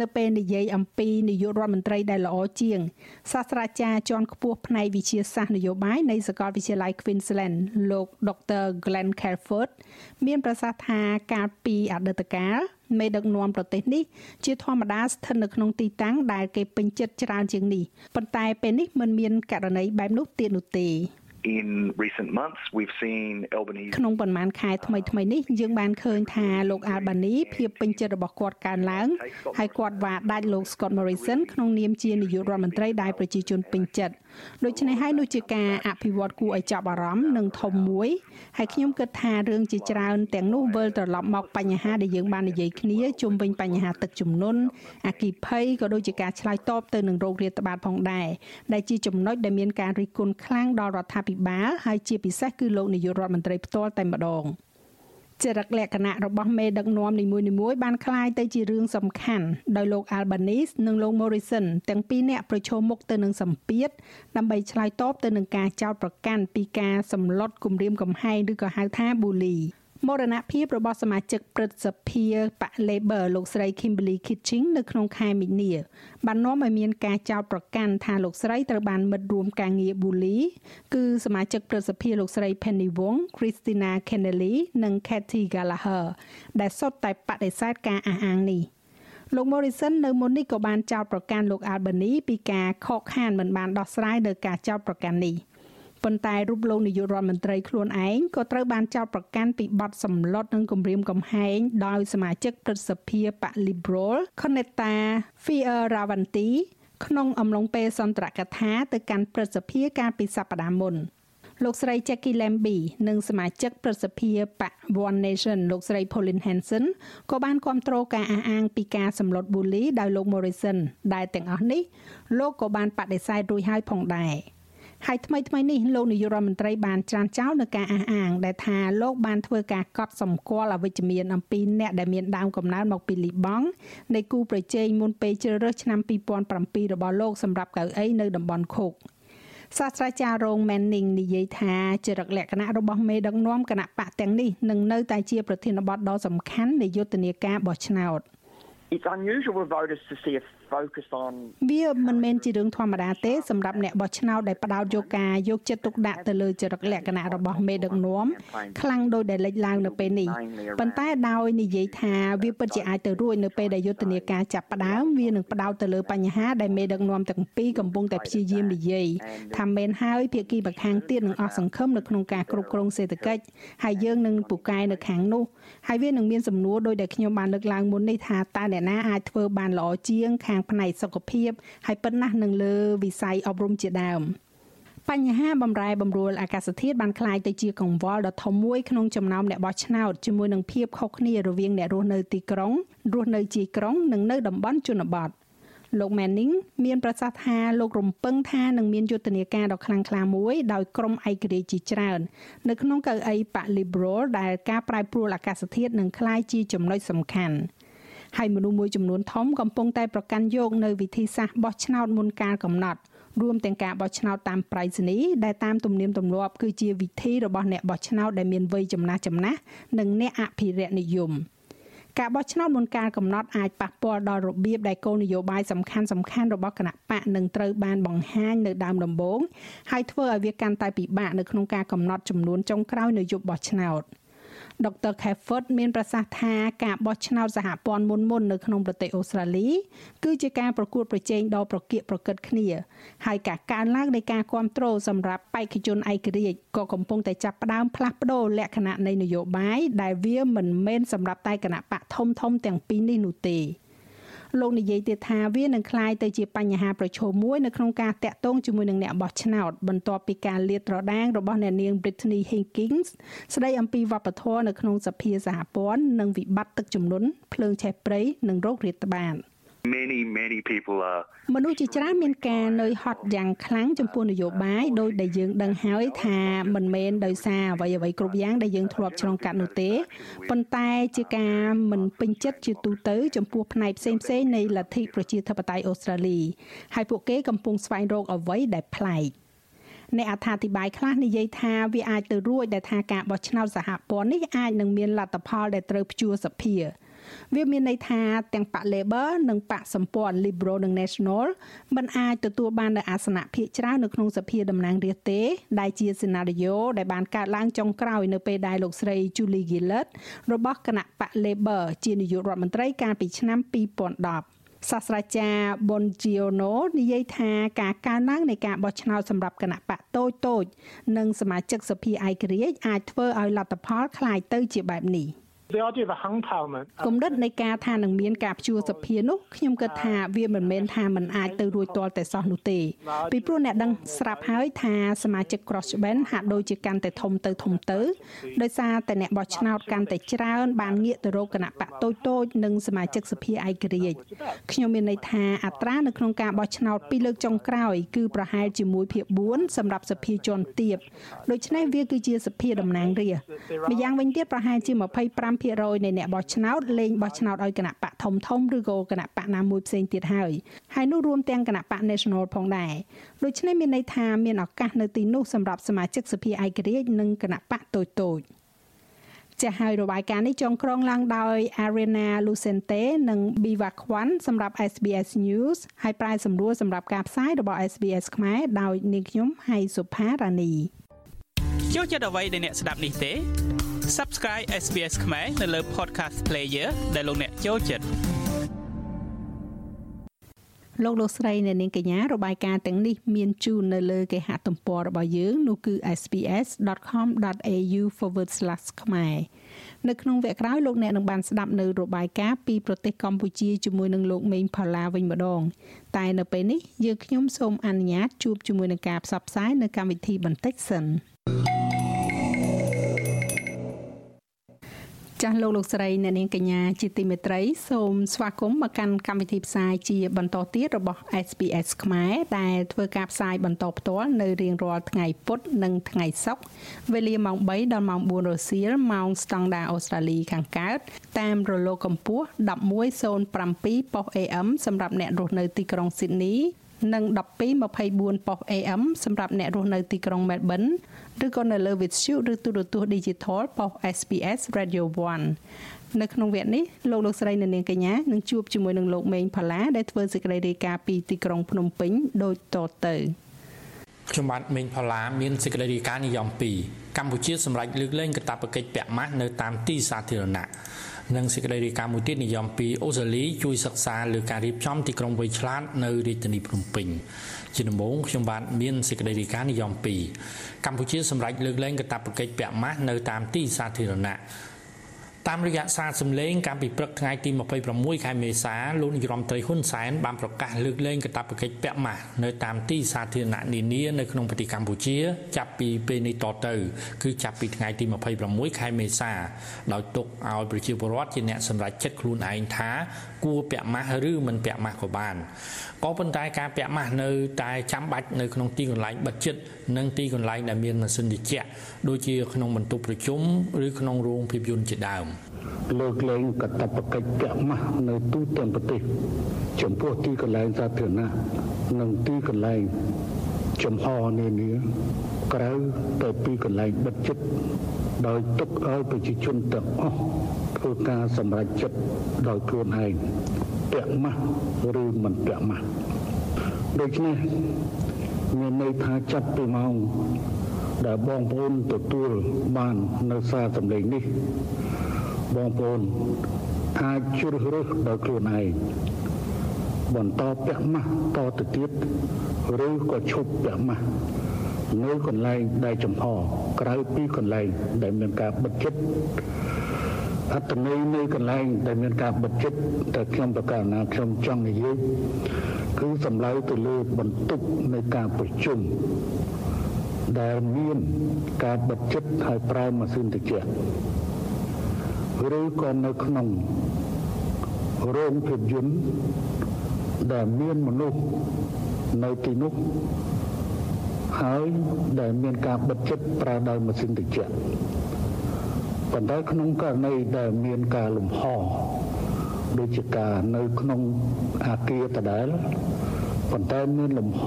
នៅពេលនិយាយអំពីនាយករដ្ឋមន្ត្រីដែលល្អជាងសាស្ត្រាចារ្យជាន់ខ្ពស់ផ្នែកវិទ្យាសាស្ត្រនយោបាយនៃសាកលវិទ្យាល័យ Queensland លោក Dr. Glenn Calford មានប្រសាសន៍ថាកាលពីអតីតកាលមេដឹកនាំប្រទេសនេះជាធម្មតាស្ថិតនៅក្នុងទីតាំងដែលគេពេញចិត្តច្រើនជាងនេះប៉ុន្តែពេលនេះមិនមានករណីបែបនោះទៀតនោះទេ in recent months we've seen Albanese ក្នុងប៉ុន្មានខែថ្មីថ្មីនេះយើងបានឃើញថាលោក Albany ភាពពេញចិត្តរបស់គាត់កើនឡើងហើយគាត់វាដាច់លោក Scott Morrison ក្នុងនាមជានាយករដ្ឋមន្ត្រីដែលប្រជាជនពេញចិត្ត ដូច្នេះហើយនោះជាការអភិវឌ្ឍគួរឲ្យចាប់អារម្មណ៍និងធំមួយហើយខ្ញុំគិតថារឿងជាច្រើនទាំងនោះវិលត្រឡប់មកបញ្ហាដែលយើងបាននិយាយគ្នាជុំវិញបញ្ហាទឹកជំនន់អគិភ័យក៏ដូចជាការឆ្លើយតបទៅនឹងโรគរាតត្បាតផងដែរដែលជាចំណុចដែលមានការរិះគន់ខ្លាំងដល់រដ្ឋាភិបាលហើយជាពិសេសគឺលោកនាយករដ្ឋមន្ត្រីផ្ទាល់តែម្ដង។ ចរិតលក្ខណៈរបស់មេដឹកនាំនីមួយៗបានคล้ายទៅជារឿងសំខាន់ដោយលោក Albanese និងលោក Morrison ទាំងពីរនាក់ប្រឈមមុខទៅនឹងសម្ពាធដើម្បីឆ្លើយតបទៅនឹងការចោទប្រកាន់ពីការសម្លុតគំរាមកំហែងឬក៏ហៅថា bully មរណភាពរបស់សមាជិកព្រឹទ្ធសភាបក Labor លោកស្រី Kimberly Kitching នៅក្នុងខែមីនាបាននាំឲ្យមានការចោទប្រកាន់ថាលោកស្រីត្រូវបានមិត្តរួមការងារ bully គឺសមាជិកព្រឹទ្ធសភាលោកស្រី Penny Wong, Christina Kennelly និង Kathy Gallagher ដែលសុទ្ធតែបដិសេធការអះអាងនេះលោក Morrison នៅមុននេះក៏បានចោទប្រកាន់លោក Albany ពីការខកខានមិនបានដោះស្រាយនៅការចោទប្រកាន់នេះ។ ប៉ុន្តែរូបលោកនាយករដ្ឋមន្ត្រីខ្លួនឯងក៏ត្រូវបានចោទប្រកាន់ពីបទសម្លុតនិងគំរាមកំហែងដោយសមាជិកព្រឹទ្ធសភាបក Liberal Konetta Fierravanti ក្នុងអំឡុងពេលសន្ទរកថាទៅកាន់ព្រឹទ្ធសភាកាលពីសប្តាហ៍មុនលោកស្រី Jackie Lambie និងសមាជិកប្រសិទ្ធិបក One Nation លោកស្រី Pauline Hanson ក៏បានគ្រប់គ្រងការអះអាងពីការសម្លុត bully ដោយលោក Morrison ដែលទាំងអស់នេះលោកក៏បានបដិសេធរួចហើយផងដែរ។ ហើយថ្មីថ្មីនេះលោកនាយករដ្ឋមន្ត្រីបានច្រានចោលនៅការអះអាង ដែលថាលោកបានធ្វើការកត់សម្គាល់អវិជ្ជមានអំពីអ្នកដែលមានដើមកំណើតមកពីលីបង់នៃគូប្រជែងមុនពេលជ្រើសរើសឆ្នាំ2007របស់លោកសម្រាប់កៅអីនៅតំបន់ខូកសាស្ត្រាចារ្យរង Manning និយាយថាចរិតលក្ខណៈរបស់មេដឹកនាំគណៈបកទាំងនេះនឹងនៅតែជាប្រធានបទដ៏សំខាន់នៃយុទ្ធនាការបោះឆ្នោត It's unusual for voters to see a focus on វាមិនមែនជារឿងធម្មតាទេសម្រាប់អ្នកបោះឆ្នោតដែលផ្ដោតយកការយកចិត្តទុកដាក់ទៅលើចរិតលក្ខណៈរបស់មេដឹកនាំខ្លាំងដោយដែលលេចឡើងនៅពេលនេះប៉ុន្តែដោយនិយាយថាវាពិតជាអាចទៅរួចនៅពេលដែលយុទ្ធនាការចាប់ផ្ដើមវានឹងផ្ដោតទៅលើបញ្ហាដែលមេដឹកនាំទាំងពីរកំពុងតែព្យាយាមនិយាយថាមែនហើយភាគីម្ខាងទៀតនឹងអស់សង្ឃឹមនៅក្នុងការគ្រប់គ្រងសេដ្ឋកិច្ចហើយយើងនឹងពូកែនៅខាងនោះហើយវានឹងមានសំណួរដោយដែលខ្ញុំបានលើកឡើងមុននេះថាតើអ្នកណាអាចធ្វើបានល្អជាងខាងខាងផ្នែកសុខភាពហើយប៉ុណ្ណោះនឹងលើវិស័យអប់រំជាដើមបញ្ហាបំរែបំរួលអាកាសធាតុបានក្លាយទៅជាកង្វល់ដ៏ធំមួយក្នុងចំណោមអ្នកបោះឆ្នោតជាមួយនឹងភាពខុសគ្នារវាងអ្នករស់នៅទីក្រុងរស់នៅជាក្រុងនិងនៅតំបន់ជនបទលោក Manning មានប្រសាសន៍ថាលោករំពឹងថានឹងមានយុទ្ធនាការដ៏ខ្លាំងក្លាមួយដោយក្រុមឯករាជ្យជាច្រើន នៅក្នុងកៅអីប៉ Liberal ដែលការប្រែប្រួលអាកាសធាតុនឹងក្លាយជាចំណុចសំខាន់។ ហើយមនុស្សមួយចំនួនធំកំពុងតែប្រកាន់យកនៅវិធីសាស្ត្របោះឆ្នោតមុនកាលកំណត់រួមទាំងការបោះឆ្នោតតាមប្រៃសណីដែលតាមទំនៀមទម្លាប់គឺជាវិធីរបស់អ្នកបោះឆ្នោតដែលមានវ័យចំណាស់ចំណាស់និងអ្នកអភិរក្សនិយមការបោះឆ្នោតមុនកាលកំណត់អាចប៉ះពាល់ដល់របៀបដែលគោលនយោបាយសំខាន់សំខាន់របស់គណៈបកនឹងត្រូវបានបង្ហាញនៅដើមដំបូងហើយធ្វើឲ្យវាកាន់តែពិបាកនៅក្នុងការកំណត់ចំនួនចុងក្រោយនៅយប់បោះឆ្នោត។ ដុកទ័រ Cafford មានប្រសាសន៍ថាការបោះឆ្នោតសហព័ន្ធមុនមុននៅក្នុងប្រទេសអូស្ត្រាលីគឺជាការប្រកួតប្រជែងដ៏ប្រកៀកប្រកិតគ្នាហើយការកើនឡើងនៃការគ្រប់គ្រងសម្រាប់បេក្ខជនឯករាជ្យក៏កំពុងតែចាប់ផ្ដើមផ្លាស់ប្ដូរលក្ខណៈនៃនយោបាយដែលវាមិនមែនសម្រាប់តែគណៈបកធំធំទាំងពីរនេះនោះទេ។ លោកនិយាយទៀតថាវានឹងក្លាយទៅជាបញ្ហាប្រឈមមួយនៅក្នុងការតាក់ទងជាមួយនឹងអ្នកបោះឆ្នោតបន្ទាប់ពីការលាតត្រដាងរបស់អ្នកនាង Britney Higgins ស្ដីអំពីវប្បធម៌នៅក្នុងសភាសហព័ន្ធនិងវិបត្តិទឹកជំនន់ភ្លើងឆេះព្រៃនិងរោគរាតត្បាត។ many many people are មនុស្សជាច្រើនមានការនឿយហត់យ៉ាងខ្លាំងចំពោះនយោបាយដោយដែលយើងដឹងហើយថាមិនមែនដោយសារអ្វីអ្វីគ្រប់យ៉ាងដែលយើងធ្លាប់ឆ្លងកាត់នោះទេប៉ុន្តែជាការមិនពេញចិត្តជាទូទៅចំពោះផ្នែកផ្សេងផ្សេងនៃលទ្ធិប្រជាធិបតេយ្យអូស្ត្រាលីហើយពួកគេកំពុងស្វែងរកអ្វីដែលប្លែកអ្នកអត្ថាធិប្បាយខ្លះនិយាយថាវាអាចទៅរួចដែលថាការបោះឆ្នោតសហព័ន្ធនេះអាចនឹងមានលទ្ធផលដែលត្រូវព្យួរសភា វាមានន័យថាទាំងបក Labor និងបកសម្ព័ន្ធ Liberal និង National មិនអាចទទួលបាននូវអាសនៈភាគច្រើននៅក្នុងសភាតំណាងរាស្ត្រទេដែលជាសេណារីយ៉ូដែលបានកើតឡើងចុងក្រោយនៅពេលដែលលោកស្រី Julie Gillard របស់គណៈបក Labor ជានាយករដ្ឋមន្ត្រីកាលពីឆ្នាំ2010សាស្ត្រាចារ្យ Bongiono និយាយថាការកើនឡើងនៃការបោះឆ្នោតសម្រាប់គណៈបកតូចតូចនិងសមាជិកសភាឯករាជ្យអាចធ្វើឲ្យលទ្ធផលคล้ายទៅជាបែបនេះ។ The idea of a hung parliament គំនិតនៃការថានឹងមានការព្យួរសភានោះខ្ញុំគិតថាវាមិនមែនថាมันអាចទៅរួចទាល់តែសោះនោះទេពីព្រោះអ្នកដឹងស្រាប់ហើយថាសមាជិក crossband ហាក់ដូចជាកាន់តែធំទៅធំទៅដោយសារតែអ្នកបោះឆ្នោតកាន់តែច្រើនបានងាកទៅរកគណៈបកតូចតូចនិងសមាជិកសភាឯករាជ្យខ្ញុំមានន័យថាអត្រានៅក្នុងការបោះឆ្នោតពីរលើកចុងក្រោយគឺប្រហែលជាមួយភាគ4សម្រាប់សភាជាន់ទាបដូច្នេះវាគឺជាសភាតំណាងរាស្ត្រម្យ៉ាងវិញទៀតប្រហែលជា25 5%នៃអ្នកបោះឆ្នោតលេងបោះឆ្នោតឲ្យគណៈបកធំធំឬក៏គណៈបកណាមួយផ្សេងទៀតហើយហើយនោះរួមទាំងគណៈបក National ផងដែរដូច្នេះមានន័យថាមានឱកាសនៅទីនោះសម្រាប់សមាជិកសភាឯករាជ្យនិងគណៈបកតូចតូចចាស់ហើយរបាយការណ៍នេះចងក្រងឡើងដោយ Arena Lucente និង Biva Kwan សម្រាប់ SBS News ហើយប្រាយសម្រួលសម្រាប់ការផ្សាយរបស់ SBS ខ្មែរដោយនាងខ្ញុំហៃសុផារ៉ានីចូលចិត្តអ្វីដែលអ្នកស្ដាប់នេះទេ Subscribe SBS ខ្មែរនៅលើ Podcast Player ដែលលោកអ្នកចូលចិត្តលោកលោកស្រីអ្នកនាងកញ្ញារបាយការណ៍ទាំងនេះមានជូននៅលើគេហទំព័ររបស់យើងនោះគឺ sps.com.au/ ខ្មែរនៅក្នុងវគ្គក្រោយលោកអ្នកនឹងបានស្ដាប់នៅរបាយការណ៍ពីប្រទេសកម្ពុជាជាមួយនឹងលោកមេងផល្លាវិញម្ដង តែនៅពេលនេះយើងខ្ញុំសូមអនុញ្ញាតជួបជាមួយនឹងការផ្សព្វផ្សាយនៅកម្មវិធីបន្តិចសិន ចាស់លោកលោកស្រីអ្នកនាងកញ្ញាជាទីមេត្រីសូមស្វាគមន៍មកកាន់កម្មវិធីផ្សាយជាបន្តទៀតរបស់ SPS ខ្មែរដែលធ្វើការផ្សាយបន្តផ្ទាល់នៅរៀងរាល់ថ្ងៃពុធនិងថ្ងៃសុក្រវេលាម៉ោង3ដល់ម៉ោង4រសៀលម៉ោងស្តង់ដារអូស្ត្រាលីខាងកើតតាមរលកកម្ពស់1107ប៉ុស AM សម្រាប់អ្នករស់នៅទីក្រុងស៊ីដនី និង1224ប៉ុស AM សម្រាប់អ្នករស់នៅទីក្រុង Melbourne ឬក៏នៅលើ Vuthu ឬទូរទស្សន៍ Digital ប៉ុស SPS Radio 1នៅក្នុងវគ្គនេះលោកលោកស្រីនៅនាងកញ្ញានឹងជួបជាមួយនឹងលោកមេងផល្លាដែលធ្វើសេចក្តីរាយការណ៍ពីទីក្រុងភ្នំពេញដូចតទៅខ្ញុំបាទមេងផល្លាមានសេចក្តីរាយការណ៍និយម2កម្ពុជាសម្រាប់លើកលែងកាតព្វកិច្ចពាក់ម៉ាស់នៅតាមទីសាធារណៈ និងសេចក្តីរាយការណ៍មួយទៀតនិយមពីអូស្ត្រាលីជួយសិក្សាលើការរៀបចំទីក្រុងវៃឆ្លាតនៅរាជធានីភ្នំពេញជាដំបូងខ្ញុំបាទមានសេចក្តីរាយការណ៍និយម2កម្ពុជាសម្រេចលើកលែងកាតព្វកិច្ចពាក់ម៉ាស់នៅតាមទីសាធារណៈ តាមរយៈសារសម្លេងកាលពីព្រឹកថ្ងៃទី26ខែមេសាលោកនាយរដ្ឋមន្ត្រីហ៊ុនសែនបានប្រកាសលើកលែងកាតព្វកិច្ចពាក់ម៉ាស់នៅតាមទីសាធារណៈនានានៅក្នុងប្រទេសកម្ពុជា ចាប់ពីពេលនេះតទៅ គឺចាប់ពីថ្ងៃទី26ខែមេសាដោយទុកឲ្យប្រជាពលរដ្ឋជាអ្នកសម្រេចចិត្តខ្លួនឯងថាគួរពាក់ម៉ាស់ឬមិនពាក់ម៉ាស់ក៏បានក៏ប៉ុន្តែការពាក់ម៉ាស់នៅតែចាំបាច់នៅក្នុងទីកន្លែងបិទជិតនិងទីកន្លែងដែលមានម៉ាស៊ីនត្រជាក់ដូចជាក្នុងបន្ទប់ប្រជុំឬក្នុងរោងភាពយន្តជាដើមលើកលែងកតបកិច្ចពាក់ម៉ាស់នៅទូទាំងប្រទេសចំពោះទីកន្លែងសាធារណៈនិងទីកន្លែងចំហនានាក្រៅទៅពីកន្លែងបិទជិតដោយទុកឲ្យប្រជាជនទាំងអស់ ធ្វើការសម្រេចចិត្តដោយខ្លួនឯងពាក់ម៉ាស់ឬមិនពាក់ម៉ាស់ដូច្នេះមានន័យថាចាប់ពីម៉ោងដែលបងប្អូនទទួលបាននៅសារសម្លេងនេះបងប្អូនអាចជ្រើសរើសដោយខ្លួនឯងបន្តពាក់ម៉ាស់តទៅទៀតឬក៏ឈប់ពាក់ម៉ាស់នៅកន្លែងដែលចំហក្រៅពីកន្លែងដែលមានការបិទជិត អត្តន័យនៃកន្លែងដែលមានការបិទជិតតែខ្ញុំប្រកាសណាខ្ញុំចង់និយាយគឺសំដៅទៅលើបន្ទុកនៃការប្រជុំដែលមានការបិទជិតហើយប្រើម៉ាស៊ីនត្រជាក់ឬក៏នៅក្នុងរោងភាពយន្តដែលមានមនុស្សនៅទីនោះហើយដែលមានការបិទចិត្តប្រើដោយម៉ាស៊ីនត្រជាក់ ប៉ុន្តែក្នុងករណីដែលមានការលំហដូចជាការនៅក្នុងអាគារដដែលប៉ុន្តែមានលំហ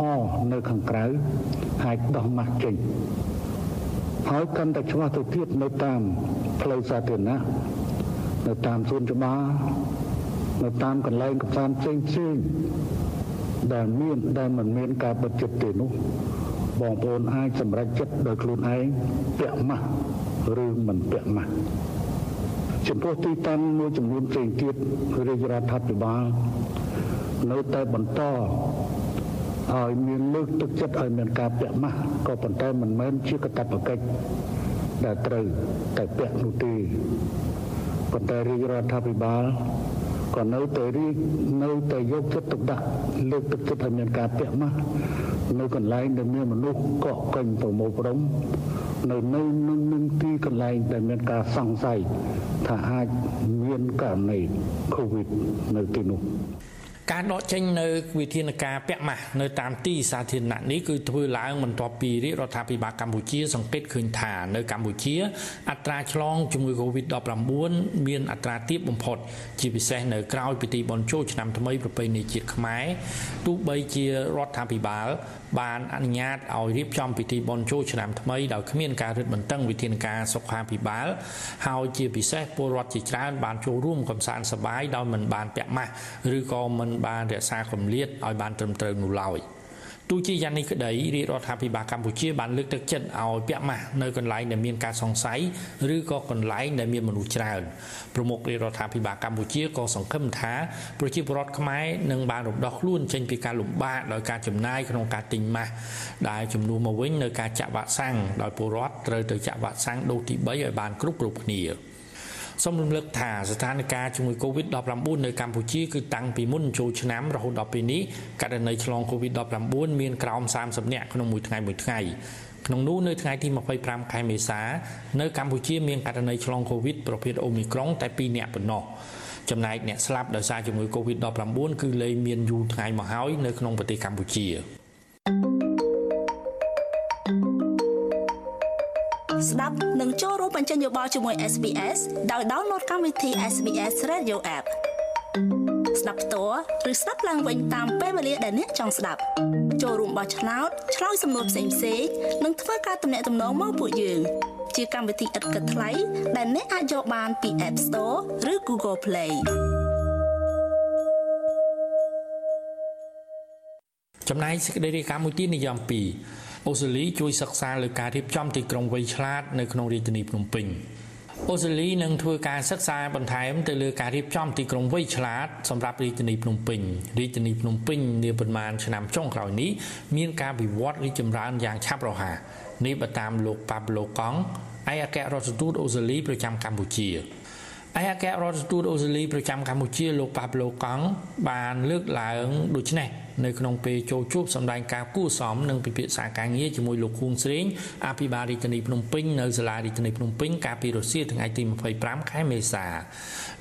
នៅខាងក្រៅអាចដោះម៉ាស់ចេញហើយកាន់តែច្បាស់ទៅទៀតនៅតាមផ្លូវសាធារណៈនៅតាមសួនច្បារនៅតាមកន្លែងកំសាន្តផ្សេងផ្សេងដែលមានដែលមិនមានការបិទចិត្តទេនោះបងប្អូនអាចសម្រេចចិត្តដោយខ្លួនឯងពាក់ម៉ាស់ ឬមិនពាក់ម៉ាស់ចំពោះទីតាំងមួយចំនួនផ្សេងទៀតរាជរដ្ឋាភិបាលនៅតែបន្តឲ្យមានលើកទឹកចិត្តឲ្យមានការពាក់ម៉ាស់ក៏ប៉ុន្តែមិនមែនជាកាតព្វកិច្ចដែលត្រូវតែពាក់នោះទេប៉ុន្តែរាជរដ្ឋាភិបាល ក៏នៅតែរីកនៅតែយកចិត្តទុកដាក់លើកទឹកចិត្តឲ្យមានការពាក់ម៉ាស់នៅកន្លែងដែលមានមនុស្សកក់កេញប្រមូលផ្ដុំនៅនៅនឹងនឹងទីកន្លែងដែលមានការសង្ស័យថាអាចមានករណី COVID នៅទីនោះ ការដកចេញនៅវិធានការពាក់ម៉ាស់នៅតាមទីសាធារណៈនេះគឺធ្វើឡើងបន្ទាប់ពីរាជរដ្ឋាភិបាលកម្ពុជា សង្កេតឃើញថានៅកម្ពុជា អត្រាឆ្លងជំងឺ Covid-19 មានអត្រាទាបបំផុត ជាពិសេសនៅក្រៅពិធីបុណ្យចូលឆ្នាំថ្មីប្រពៃណីជាតិខ្មែរទោះបីជារដ្ឋាភិបាល បានអនុញ្ញាតឲ្យរៀបចំពិធីបុណ្យចូលឆ្នាំថ្មីដោយគ្មានការរឹតបន្តឹងវិធានការសុខាភិបាលហើយជាពិសេសពលរដ្ឋជាច្រើនបានចូលរួមកំសាន្តសប្បាយដោយមិនបានពាក់ម៉ាស់ឬក៏មិនបានរក្សាគម្លាតឲ្យបានត្រឹមត្រូវនោះឡើយ។ទោះជាយ៉ាងនេះក្តីរាជរដ្ឋាភិបាលកម្ពុជាបានលើកទឹកចិត្តឲ្យពាក់ម៉ាស់នៅកន្លែងដែលមានការសង្ស័យឬក៏កន្លែងដែលមានមនុស្សច្រើនប្រមុខរាជរដ្ឋាភិបាលកម្ពុជាក៏សង្ឃឹមថាប្រជាពលរដ្ឋខ្មែរនឹងបានរំដោះខ្លួនចេញពីការលំបាកដោយការចំណាយក្នុងការទិញម៉ាស់ដែលជំនួសមកវិញនៅការចាក់វ៉ាក់សាំងដោយពលរដ្ឋត្រូវទៅចាក់វ៉ាក់សាំងដូសទី3ឲ្យបានគ្រប់គ្រប់គ្នា សូមរំលឹកថាស្ថានភាពជំងឺ Covid-19 នៅកម្ពុជាគឺតាំងពីមុនចូលឆ្នាំរហូតដល់ពេលនេះករណីឆ្លង Covid-19 មានក្រោម30នាក់ក្នុងមួយថ្ងៃមួយថ្ងៃក្នុងនោះនៅថ្ងៃទី25ខែមេសានៅកម្ពុជាមានករណីឆ្លង Covid ប្រភេទ Omicron តែ2នាក់ប៉ុណ្ណោះចំណែកអ្នកស្លាប់ដោយសារជំងឺ Covid-19 គឺលែងមានយូរថ្ងៃមកហើយនៅក្នុងប្រទេសកម្ពុជា ស្ដាប់និងចូលរួមបញ្ចេញយោបល់ជាមួយ SBS ដោយ download កម្មវិធី SBS Radio App ស្ដាប់ផ្ទាល់ឬស្ដាប់ឡើងវិញតាមពេលវេលាដែលអ្នកចង់ស្ដាប់ចូលរួមបោះឆ្នោតឆ្លើយសំណួរផ្សេងផ្សេងនិងធ្វើការទំនាក់ទំនងមកពួកយើង ជាកម្មវិធីឥតគិតថ្លៃដែលអ្នកអាចយកបានពី App Store ឬ Google Play ចំណែកសេចក្តីរាយការណ៍មួយទៀតនិយម2 អូស្ត្រាលីជួយសិក្សាលើការរៀបចំទីក្រុងវៃឆ្លាតនៅក្នុងរាជធានីភ្នំពេញអូស្ត្រាលីនឹងធ្វើការសិក្សាបន្ថែមទៅលើការរៀបចំទីក្រុងវៃឆ្លាតសម្រាប់រាជធានីភ្នំពេញរាជធានីភ្នំពេញនាប្រមាណឆ្នាំចុងក្រោយនេះមានការវិវត្តរីកចម្រើនយ៉ាងឆាប់រហ័សនេះបើតាមលោកប៉ាប្លូកង់ឯកអគ្គរដ្ឋទូតអូស្ត្រាលីប្រចាំកម្ពុជាឯកអគ្គរដ្ឋទូតអូស្ត្រាលីប្រចាំកម្ពុជាលោកប៉ាប្លូកង់បានលើកឡើងដូចនេះ នៅក្នុងពេលចូលជួបសម្ដែងការគួសមនិងពិភាក្សាការងារជាមួយលោកខួងស្រេងអភិបាលរាជធានីភ្នំពេញនៅសាលារាជធានីភ្នំពេញកាលពីរសៀលថ្ងៃទី25ខែមេសា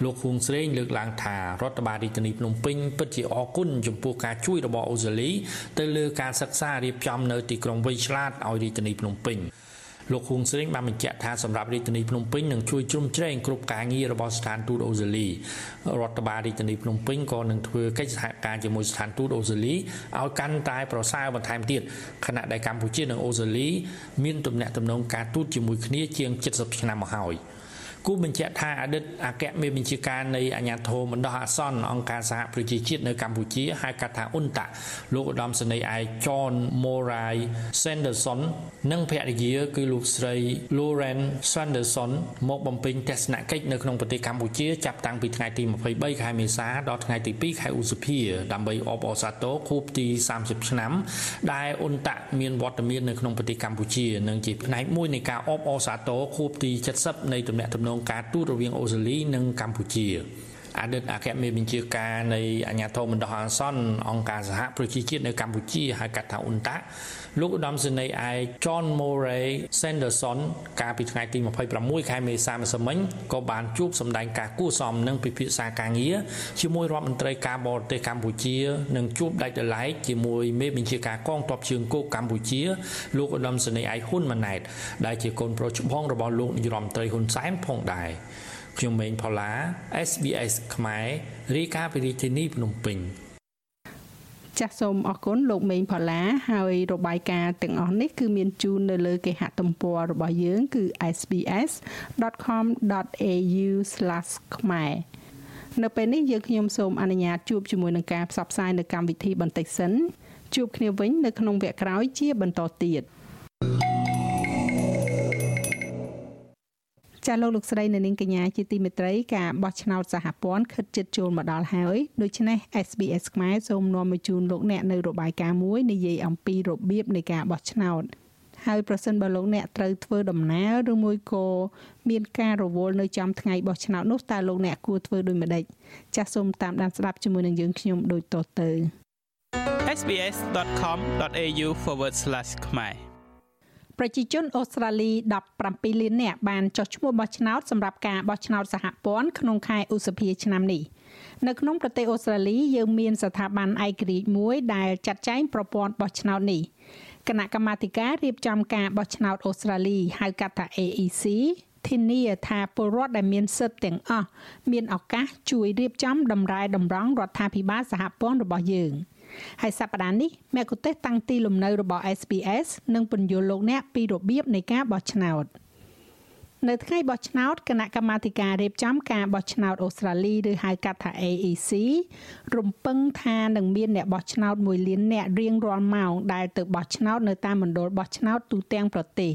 លោកខួងស្រេងលើកឡើងថារដ្ឋបាលរាជធានីភ្នំពេញពិតជាអរគុណចំពោះការជួយរបស់អូស្ត្រាលីទៅលើការសិក្សារៀបចំនៅទីក្រុងវៃឆ្លាតឲ្យរាជធានីភ្នំពេញ លោកហ៊ុនស្រេងបានបញ្ជាក់ថាសម្រាប់រាជធានីភ្នំពេញនឹងជួយជ្រោមជ្រែងគ្រប់ការងាររបស់ស្ថានទូតអូស្ត្រាលីរដ្ឋបាលរាជធានីភ្នំពេញក៏នឹងធ្វើកិច្ចសហការជាមួយស្ថានទូតអូស្ត្រាលីឲ្យកាន់តែប្រសើរបន្ថែមទៀតខណៈដែលកម្ពុជានិងអូស្ត្រាលីមានទំនាក់ទំនងការទូតជាមួយគ្នាជាង70ឆ្នាំមកហើយ។ គូបញ្ជាក់ថាអតីតអគ្គមេបញ្ជាការនៃអាជ្ញាធរបណ្ដោះអាសន្នអង្គការសហប្រជាជាតិនៅកម្ពុជាហៅកាត់ថាអ៊ុនតាលោកឧត្តមសេនីយ៍ឯក John Morai Sanderson និងភរិយាគឺលោកស្រី Lauren Sanderson មកបំពេញទស្សនកិច្ចនៅក្នុងប្រទេសកម្ពុជាចាប់តាំងពីថ្ងៃទី23ខែមេសាដល់ថ្ងៃទី2ខែឧសភាដើម្បីអបអរសាទរខួបទី30ឆ្នាំដែលអ៊ុនតាមានវត្តមាននៅក្នុងប្រទេសកម្ពុជានិងជាផ្នែកមួយនៃការអបអរសាទរខួបទី70នៃទំនាក់ទំនងការទូតរវាងអូស្ត្រាលីនិងកម្ពុជាអតីតអគ្គមេបញ្ជាការនៃអាជ្ញាធរបណ្ដោះអាសន្នអង្គការសហប្រជាជាតិនៅកម្ពុជាហៅកាត់ថាអ៊ុនតា លោកឧត្តមសេនីយ៍ឯក John Murray Sanderson កាលពីថ្ងៃទី26ខែមេសាម្សិលមិញក៏បានជួបសម្ដែងការគួសមនិងពិភាក្សាការងារជាមួយរដ្ឋមន្ត្រីការបរទេសកម្ពុជានិងជួបដាច់ដライជាមួយមេបញ្ជាការកងទ័ពជើងគោកកម្ពុជាលោកឧត្តមសេនីយ៍ឯកហ៊ុនម៉ាណែតដែលជាកូនប្រុសច្បងរបស់លោកនាយរដ្ឋមន្ត្រីហ៊ុនសែនផងដែរខ្ញុំម៉េងផល្លា SBS ខ្មែររាយការណ៍ពីរាជធានីភ្នំពេញ ចាសសូមអរគុណលោកមេងផល្លាហើយរបាយការណ៍ទាំងអស់នេះគឺមានជូននៅលើគេហទំព័ររបស់យើងគឺ sbs.com.au/ ខ្មែរនៅពេលនេះយើងខ្ញុំសូមអនុញ្ញាតជួបជាមួយនឹងការផ្សព្វផ្សាយនៅកម្មវិធីបន្តិចសិនជួបគ្នាវិញនៅក្នុងវគ្គក្រោយជាបន្តទៀត ចាលោកលោកស្រីនៅនាងកញ្ញាជាទីមេត្រីការបោះឆ្នោតសហព័ន្ធខិតជិតចូលមកដល់ហើយដូច្នេះ SBS ខ្មែរសូមនាំមកជូនលោកអ្នកនៅរបាយការណ៍មួយនិយាយអំពីរបៀបនៃការបោះឆ្នោតហើយប្រសិនបើលោកអ្នកត្រូវធ្វើដំណើរឬមួយក៏មានការរវល់នៅចំថ្ងៃបោះឆ្នោតនោះតើលោកអ្នកគួរធ្វើដូចម្តេចចាសសូមតាមដានស្ដាប់ជាមួយនឹងយើងខ្ញុំដូចតទៅ sbs.com.au/ ខ្មែរ ប្រជាជនអូស្ត្រាលី17លាននាក់បានចុះឈ្មោះបោះឆ្នោតសម្រាប់ការបោះឆ្នោតសហព័ន្ធក្នុងខែឧសភាឆ្នាំនេះនៅក្នុងប្រទេសអូស្ត្រាលីយើងមានស្ថាប័នឯករាជ្យមួយដែលចាត់ចែងប្រព័ន្ធបោះឆ្នោតនេះគណៈកម្មាធិការរៀបចំការបោះឆ្នោតអូស្ត្រាលីហៅកាត់ថា AEC ធានាថាពលរដ្ឋដែលមានសិទ្ធិទាំងអស់មានឱកាសជួយរៀបចំតម្រែតម្រង់រដ្ឋាភិបាលសហព័ន្ធរបស់យើង។ ហើយសប្តាហ៍នេះមគ្គុទេសតាំងទីលំនៅរបស់ SPS នឹងពន្យល់លោកអ្នកពីរបៀបនៃការបោះឆ្នោតនៅថ្ងៃបោះឆ្នោតគណៈកម្មាធិការរៀបចំការបោះឆ្នោតអូស្ត្រាលីឬហៅកាត់ថា AEC រំពឹងថានឹងមានអ្នកបោះឆ្នោត1លានអ្នករៀងរាល់ម៉ោងដែលទៅបោះឆ្នោតនៅតាមមណ្ឌលបោះឆ្នោតទូទាំងប្រទេស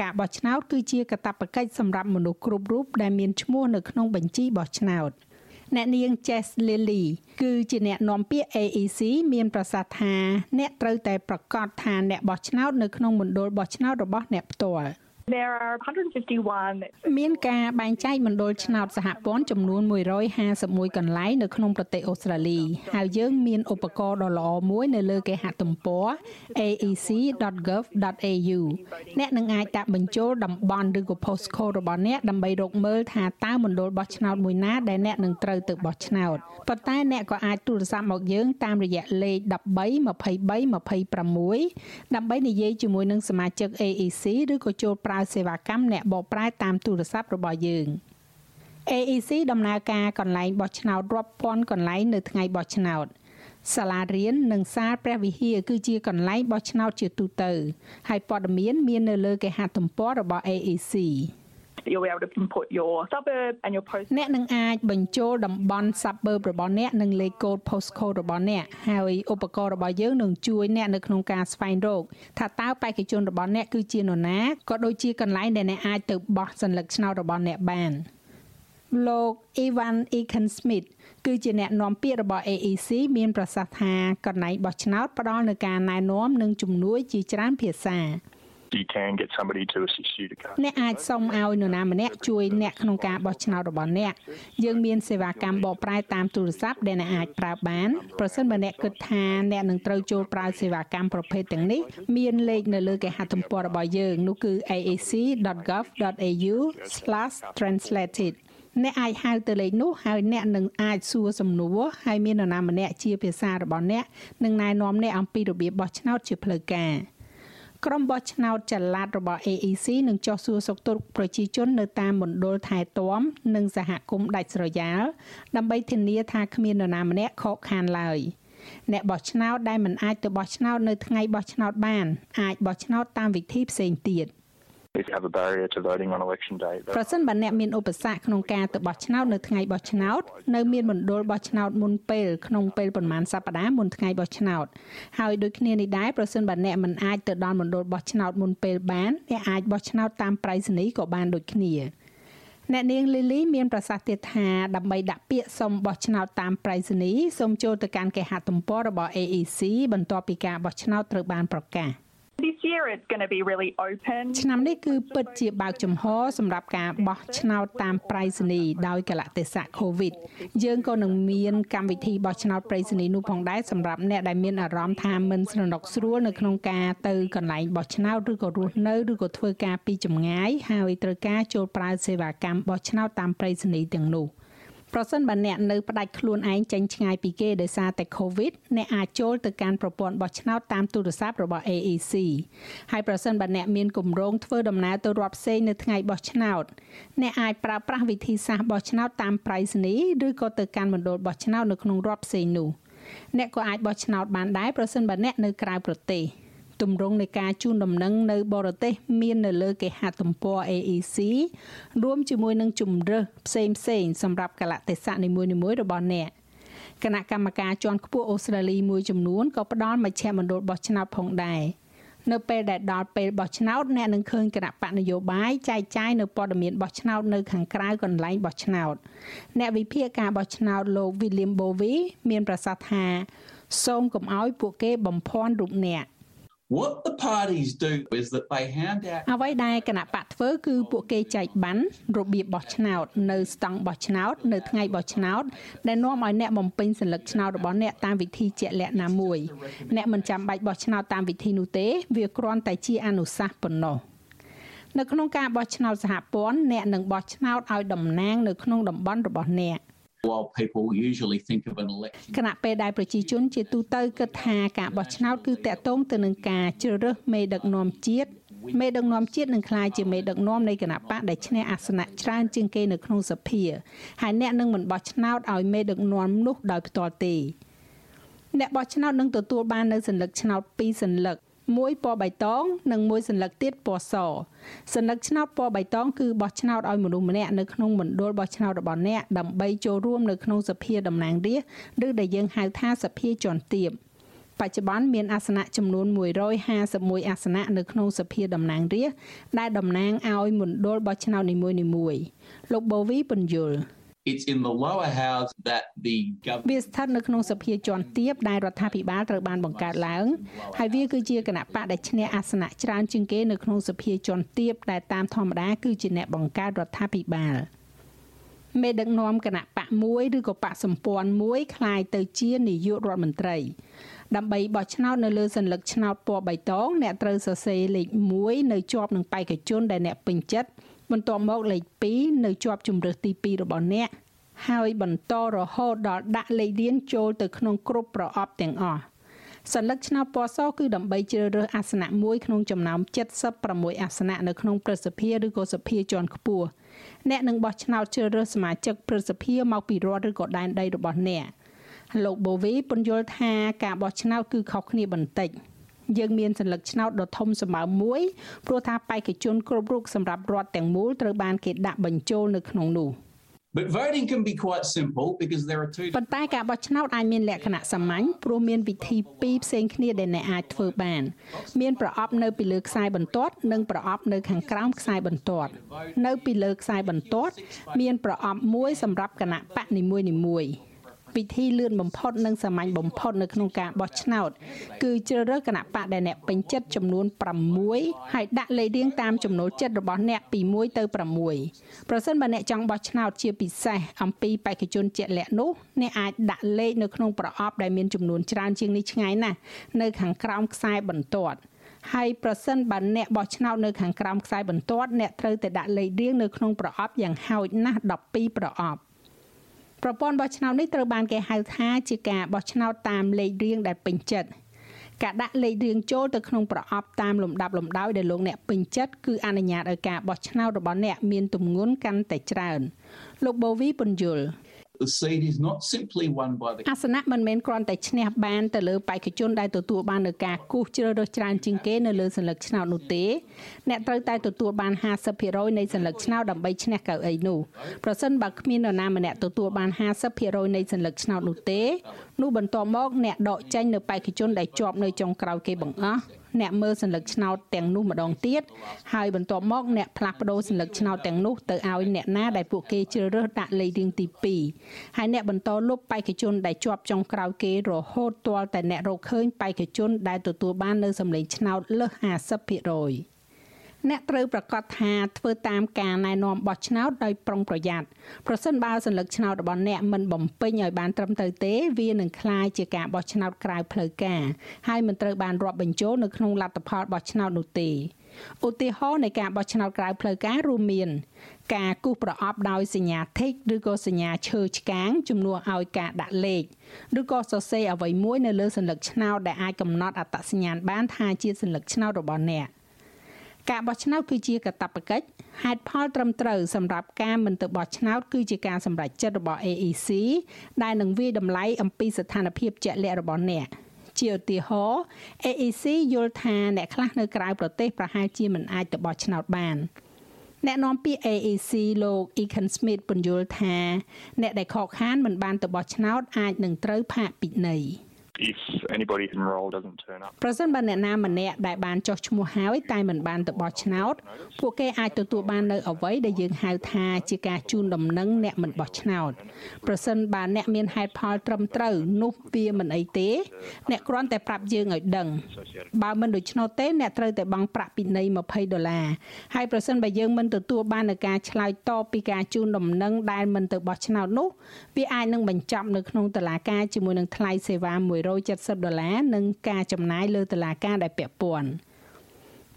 ការបោះឆ្នោតគឺជាកាតព្វកិច្ចសម្រាប់មនុស្សគ្រប់រូបដែលមានឈ្មោះនៅក្នុងបញ្ជីបោះឆ្នោត។ អ្នកនាង Jess Lily គឺជាអ្នកនាំពាក្យ AEC មានប្រសាសន៍ថាអ្នកត្រូវតែប្រកាសថាអ្នកបោះឆ្នោតនៅក្នុងមណ្ឌលបោះឆ្នោតរបស់អ្នកផ្ទាល់ There are 151មានការបែងចែកមណ្ឌលឆ្នោតសហព័ន្ធចំនួន151កន្លែងនៅក្នុងប្រទេសអូស្ត្រាលីហើយយើងមានឧបករណ៍ដ៏ល្អមួយនៅលើគេហទំព័រ aec.gov.au អ្នកនឹងអាចដាក់បញ្ចូលតំបន់ឬក៏ postcode របស់អ្នកដើម្បីរកមើលថាតើមណ្ឌលបោះឆ្នោតមួយណាដែលអ្នកនឹងត្រូវទៅបោះឆ្នោតប៉ុន្តែអ្នកក៏អាចទូរស័ព្ទមកយើងតាមរយៈលេខ13 23 26ដើម្បីនិយាយជាមួយនឹងសមាជិក AEC ឬក៏ចូលប្រើសេវាកម្មអ្នកបកប្រែតាមទូរស័ព្ទរបស់យើង AEC ដំណើរការកន្លែងបោះឆ្នោតរាប់ពាន់កន្លែងនៅថ្ងៃបោះឆ្នោតសាលារៀននិងសាលព្រះវិហារគឺជាកន្លែងបោះឆ្នោតជាទូទៅ ហើយព័ត៌មានមាននៅលើគេហទំព័ររបស់ AEC you'll be able to input your suburb and your post អ្នកនឹងអាចបញ្ចូលតំបន់ suburb របស់អ្នកនិងលេខកូដ postcode របស់អ្នកហើយឧបករណ៍របស់យើងនឹងជួយអ្នកនៅក្នុងការស្វែងរកថាតើបេក្ខជនរបស់អ្នកគឺជានរណាក៏ដូចជាកន្លែងដែលអ្នកអាចទៅបោះសញ្ញាឆ្នោតរបស់អ្នកបានលោក Ivan Ekan Smith គឺជាអ្នកនាំពាក្យរបស់ AEC មានប្រសាសន៍ថាកន្លែងបោះឆ្នោតផ្ដល់នូវការណែនាំនិងជំនួយជាច្រើនភាសា you can get somebody to assist you to cast អ្នកអាចសុំឲ្យនរណាម្នាក់ជួយអ្នកក្នុងការបោះឆ្នោតរបស់អ្នកយើងមានសេវាកម្មបកប្រែតាមទូរស័ព្ទដែលអ្នកអាចប្រើបានប្រសិនបើអ្នកគិតថាអ្នកនឹងត្រូវចូលប្រើសេវាកម្មប្រភេទទាំងនេះមានលេខនៅលើគេហទំព័ររបស់យើងនោះគឺ aac.gov.au/translated អ្នកអាចហៅទៅលេខនោះហើយអ្នកនឹងអាចសួរសំណួរហើយមាននរណាម្នាក់ជាភាសារបស់អ្នកនឹងណែនាំអ្នកអំពីរបៀបបោះឆ្នោតជាផ្លូវការ។ ក្រុមបោះឆ្នោតចល័តរបស់ AEC នឹងចោះសួរសុខទុក្ខប្រជាជននៅតាមមណ្ឌលថែទាំនិងសហគមន៍ដាច់ស្រយាលដើម្បីធានាថាគ្មាននរណាម្នាក់ខកខានឡើយអ្នកបោះឆ្នោតដែលមិនអាចទៅបោះឆ្នោតនៅថ្ងៃបោះឆ្នោតបានអាចបោះឆ្នោតតាមវិធីផ្សេងទៀត។ ប្រសិនបើអ្នកមានឧបសគ្គក្នុងការទៅបោះឆ្នោតនៅថ្ងៃបោះឆ្នោតនៅមានមណ្ឌលបោះឆ្នោតមុនពេលក្នុងពេលប្រមាណសប្តាហ៍មុនថ្ងៃបោះឆ្នោតហើយដូចគ្នានេះដែរប្រសិនបើអ្នកមិនអាចទៅដល់មណ្ឌលបោះឆ្នោតមុនពេលបានអ្នកអាចបោះឆ្នោតតាមប្រៃសណីក៏បានដូចគ្នាអ្នកនាងលីលីមានប្រសាសន៍ទៀតថាដើម្បីដាក់ពាក្យសុំបោះឆ្នោតតាមប្រៃសណីសូមចូលទៅកាន់គេហទំព័ររបស់ AEC បន្ទាប់ពីការបោះឆ្នោតត្រូវបានប្រកាស។ This year it's going to be really open ឆ្នាំនេះគឺពិតជាបើកចំហសម្រាប់ការបោះឆ្នោតតាមប្រៃសណីដោយកលៈទេសៈ COVID យើងក៏នឹងមានកម្មវិធីបោះឆ្នោតប្រៃសណីនោះផងដែរសម្រាប់អ្នកដែលមានអារម្មណ៍ថាមិនស្រណុកស្រួលនៅក្នុងការទៅកន្លែងបោះឆ្នោតឬក៏រស់នៅឬក៏ធ្វើការពីចម្ងាយហើយត្រូវការចូលប្រើសេវាកម្មបោះឆ្នោតតាមប្រៃសណីទាំងនោះ។ ប្រសិនបើអ្នកនៅផ្ដាច់ខ្លួនឯងចេញឆ្ងាយពីគេដោយសារតែ COVID អ្នកអាចចូលទៅកាន់ប្រព័ន្ធបោះឆ្នោតតាមទូរស័ព្ទរបស់ AEC ហើយប្រសិនបើអ្នកមានគម្រោងធ្វើដំណើរទៅរដ្ឋផ្សេងនៅថ្ងៃបោះឆ្នោតអ្នកអាចប្រើប្រាស់វិធីសាស្ត្របោះឆ្នោតតាមប្រៃសណីឬក៏ទៅកាន់មណ្ឌលបោះឆ្នោតនៅក្នុងរដ្ឋផ្សេងនោះអ្នកក៏អាចបោះឆ្នោតបានដែរប្រសិនបើអ្នកនៅក្រៅប្រទេស ទម្រង់នៃការជូនដំណឹងនៅបរទេសមាននៅលើគេហទំព័រ AEC រួមជាមួយនឹងជំរើសផ្សេងផ្សេងសម្រាប់កលៈទេសៈនីមួយៗរបស់អ្នកគណៈកម្មការជាន់ខ្ពស់អូស្ត្រាលីមួយចំនួនក៏ផ្ដល់មជ្ឈមណ្ឌលបោះឆ្នោតផងដែរនៅពេលដែលដល់ពេលបោះឆ្នោតអ្នកនឹងឃើញគណៈបកនយោបាយចែកចាយនៅព័ត៌មានបោះឆ្នោតនៅខាងក្រៅកន្លែងបោះឆ្នោតអ្នកវិភាគការបោះឆ្នោតលោក William Bowie មានប្រសាសន៍ថាសូមកុំឲ្យពួកគេបំភាន់រូបអ្នក What the parties do is that they hand out អ្វីដែលគណៈបកធ្វើគឺពួកគេចែកបានរបៀបបោះឆ្នោត នៅស្តង់បោះឆ្នោត នៅថ្ងៃបោះឆ្នោតដែលនាំឲ្យអ្នកបំពេញសញ្ញាឆ្នោតរបស់អ្នកតាមវិធីជាក់លាក់ណាមួយអ្នកមិនចាំបាច់បោះឆ្នោតតាមវិធីនោះទេ វាគ្រាន់តែជាអនុសាសន៍ប៉ុណ្ណោះនៅក្នុងការបោះឆ្នោតសហព័ន្ធអ្នកនឹងបោះឆ្នោតឲ្យតំណាងនៅក្នុងតំបន់របស់អ្នក។ while people usually think of an election គណៈពេលដែលប្រជាជនជាទូទៅគិតថាការបោះឆ្នោតគឺតាក់ទងទៅនឹងការជ្រើសរើសមេដឹកនាំជាតិមេដឹកនាំជាតិនឹងក្លាយជាមេដឹកនាំនៃគណៈបកដែលឈ្នះអាសនៈច្រើនជាងគេនៅក្នុងសភាហើយអ្នកនឹងមិនបោះឆ្នោតឲ្យមេដឹកនាំនោះដោយផ្ទាល់ទេអ្នកបោះឆ្នោតនឹងទទួលបាននៅសញ្ញាឆ្នោត2សញ្ញា មួយពណ៌បៃតង និងមួយសញ្ញាទៀតពណ៌សសញ្ញាឆ្នោតពណ៌បៃតងគឺបោះឆ្នោតឲ្យមនុស្សម្នាក់នៅក្នុងមណ្ឌលបោះឆ្នោតរបស់អ្នកដើម្បីចូលរួមនៅក្នុងសភាតំណាងរាស្ត្រឬដែលយើងហៅថាសភាជាន់ទាបបច្ចុប្បន្នមានអាសនៈចំនួន151អាសនៈនៅក្នុងសភាតំណាងរាស្ត្រដែលតំណាងឲ្យមណ្ឌលបោះឆ្នោតនីមួយៗលោកបូវីពន្យល់ it's in the lower house that the វាស្ថិតនៅក្នុងសភាជាន់ទាបដែលរដ្ឋាភិបាលត្រូវបានបង្កើតឡើងហើយវាគឺជាគណៈបកដែលឈ្នះអាសនៈច្រើនជាងគេនៅក្នុងសភាជាន់ទាបដែលតាមធម្មតាគឺជាអ្នកបង្កើតរដ្ឋាភិបាលមេដឹកនាំគណៈបកមួយឬក៏បកសម្ព័ន្ធមួយคล้ายទៅជានាយករដ្ឋមន្ត្រីដើម្បីបោះឆ្នោតនៅលើសញ្ញាឆ្នោតពណ៌បៃតងអ្នកត្រូវសរសេរលេខ1នៅជាប់នឹងបេក្ខជនដែលអ្នកពេញចិត្ត បន្ទាប់មកលេខ2នៅជាប់ជំរើសទី2របស់អ្នកហើយបន្តរហូតដល់ដាក់លេខរៀនចូលទៅក្នុងគ្រប់ប្រអប់ទាំងអស់សញ្ញាឆ្នោតពណ៌សគឺដើម្បីជ្រើសរើសអាសនៈមួយក្នុងចំណោម76អាសនៈនៅក្នុងព្រឹទ្ធសភាឬក៏សភាជាន់ខ្ពស់អ្នកនឹងបោះឆ្នោតជ្រើសរើសសមាជិកព្រឹទ្ធសភាមកពីរដ្ឋឬក៏ដែនដីរបស់អ្នកលោកបូវីពន្យល់ថាការបោះឆ្នោតគឺខុសគ្នាបន្តិច យើងមានសញ្ញាឆ្នោតដ៏ធំសម្បើមមួយព្រោះថាបេក្ខជនគ្រប់រូបសម្រាប់រដ្ឋទាំងមូលត្រូវបានគេដាក់បញ្ចូលនៅក្នុងនោះ។ But voting can be quite simple because there are two ប៉ុន្តែការបោះឆ្នោតអាចមានលក្ខណៈសាមញ្ញព្រោះមានវិធីពីរផ្សេងគ្នាដែលអ្នកអាចធ្វើបាន មានប្រអប់នៅពីលើខ្សែបន្ទាត់និងប្រអប់នៅខាងក្រោមខ្សែបន្ទាត់នៅពីលើខ្សែបន្ទាត់មានប្រអប់មួយសម្រាប់គណៈបកនីមួយៗ វិធីលឿនបំផុតនិងសាមញ្ញបំផុតនៅក្នុងការបោះឆ្នោតគឺជ្រើសរើសគណៈបកដែលអ្នកពេញចិត្តចំនួន6ហើយដាក់លេខរៀងតាមចំណូលចិត្តរបស់អ្នកពី1ទៅ6ប្រសិនបើអ្នកចង់បោះឆ្នោតជាពិសេសអំពីបេក្ខជនជាក់លាក់នោះអ្នកអាចដាក់លេខនៅក្នុងប្រអប់ដែលមានចំនួនច្រើនជាងនេះឆ្ងាយណាស់នៅខាងក្រោមខ្សែបន្ទាត់ហើយប្រសិនបើអ្នកបោះឆ្នោតនៅខាងក្រោមខ្សែបន្ទាត់អ្នកត្រូវតែដាក់លេខរៀងនៅក្នុងប្រអប់យ៉ាងហោចណាស់12ប្រអប់ ប្រព័ន្ធបោះឆ្នោតនេះត្រូវបានគេហៅថាជាការបោះឆ្នោតតាមលេខរៀងដែលពេញចិត្តការដាក់លេខរៀងចូលទៅក្នុងប្រអប់តាមលំដាប់លំដោយដែលលោកអ្នកពេញចិត្តគឺអនុញ្ញាតឲ្យការបោះឆ្នោតរបស់អ្នកមានទម្ងន់កាន់តែច្រើន លោកបូវីពន្យល់ the seat is not simply won by the អាសនៈមិនមែនគ្រាន់តែឈ្នះបានទៅលើបេក្ខជនដែលទទួលបាននៅការគូសជ្រើសរើសច្រើនជាងគេនៅលើសញ្ញាឆ្នោតនោះទេអ្នកត្រូវតែទទួលបាន50%នៃសញ្ញាឆ្នោតដើម្បីឈ្នះកៅអីនោះប្រសិនបើគ្មាននរណាម្នាក់ទទួលបាន50%នៃសញ្ញាឆ្នោតនោះទេនោះបន្ទាប់មកអ្នកដកចេញនៅបេក្ខជនដែលជាប់នៅចុងក្រោយគេបង្អស់ អ្នកមើលសញ្ញាឆ្នោតទាំងនោះម្ដងទៀតហើយបន្ទាប់មកអ្នកផ្លាស់ប្ដូរសញ្ញាឆ្នោតទាំងនោះទៅឲ្យអ្នកណាដែលពួកគេជ្រើសរើសដាក់លេខរៀងទី2ហើយអ្នកបន្តលុបបេក្ខជនដែលជាប់ចុងក្រោយគេរហូតទាល់តែអ្នករកឃើញបេក្ខជនដែលទទួលបាននៅសម្លេងឆ្នោតលើស50% អ្នកត្រូវប្រកាសថាធ្វើតាមការណែនាំបោះឆ្នោតដោយប្រុងប្រយ័ត្នប្រសិនបើសញ្ញាឆ្នោតរបស់អ្នកមិនបំពេញឲ្យបានត្រឹមត្រូវទេ វានឹងក្លាយជាការបោះឆ្នោតក្រៅផ្លូវការហើយមិនត្រូវបានរាប់បញ្ចូលនៅក្នុងលទ្ធផលបោះឆ្នោតនោះទេឧទាហរណ៍នៃការបោះឆ្នោតក្រៅផ្លូវការរួមមាន ការគូសប្រអប់ដោយសញ្ញាថេកឬក៏សញ្ញាឈើឆ្កាងជំនួសឲ្យការដាក់លេខឬក៏សរសេរអ្វីមួយនៅលើសញ្ញាឆ្នោតដែលអាចកំណត់អត្តសញ្ញាណបានថាជាសញ្ញាឆ្នោតរបស់អ្នក ការបោះឆ្នោតគឺជាកាតព្វកិច្ចហេតុផលត្រឹមត្រូវសម្រាប់ការមិនទៅបោះឆ្នោតគឺជាការសម្រេចចិត្តរបស់ AEC ដែលនឹងវាយតម្លៃអំពីស្ថានភាពជាក់លាក់របស់អ្នកជាឧទាហរណ៍ AEC យល់ថាអ្នកខ្លះនៅក្រៅប្រទេសប្រហែលជាមិនអាចទៅបោះឆ្នោតបានអ្នកនាំពាក្យ AEC លោក Ekan Smith ពន្យល់ថា អ្នកដែលខកខានមិនបានទៅបោះឆ្នោតអាចនឹងត្រូវផាកពិន័យ if anybody enrolled doesn't turn up ប្រសិនបើអ្នកណាម្នាក់ដែលបានចុះឈ្មោះហើយតែមិនបានទៅបោះឆ្នោតពួកគេអាចទទួលបាននៅអ្វីដែលយើងហៅថាជាការជូនដំណឹងអ្នកមិនបោះឆ្នោតប្រសិនបើអ្នកមានហេតុផលត្រឹមត្រូវនោះវាមិនអីទេ អ្នកគ្រាន់តែប្រាប់យើងឲ្យដឹងបើមិនដូច្នោះទេអ្នកត្រូវតែបង់ប្រាក់ពិន័យ20ដុល្លារហើយប្រសិនបើយើងមិនទទួលបាននូវការឆ្លើយតបពីការជូនដំណឹងដែលមិនទៅបោះឆ្នោតនោះវាអាចនឹងបញ្ចប់នៅក្នុងតុលាការជាមួយនឹងថ្លៃសេវា1 170ដុល្លារនិងការចំណាយលើតុលាការដែលពាក់ព័ន្ធ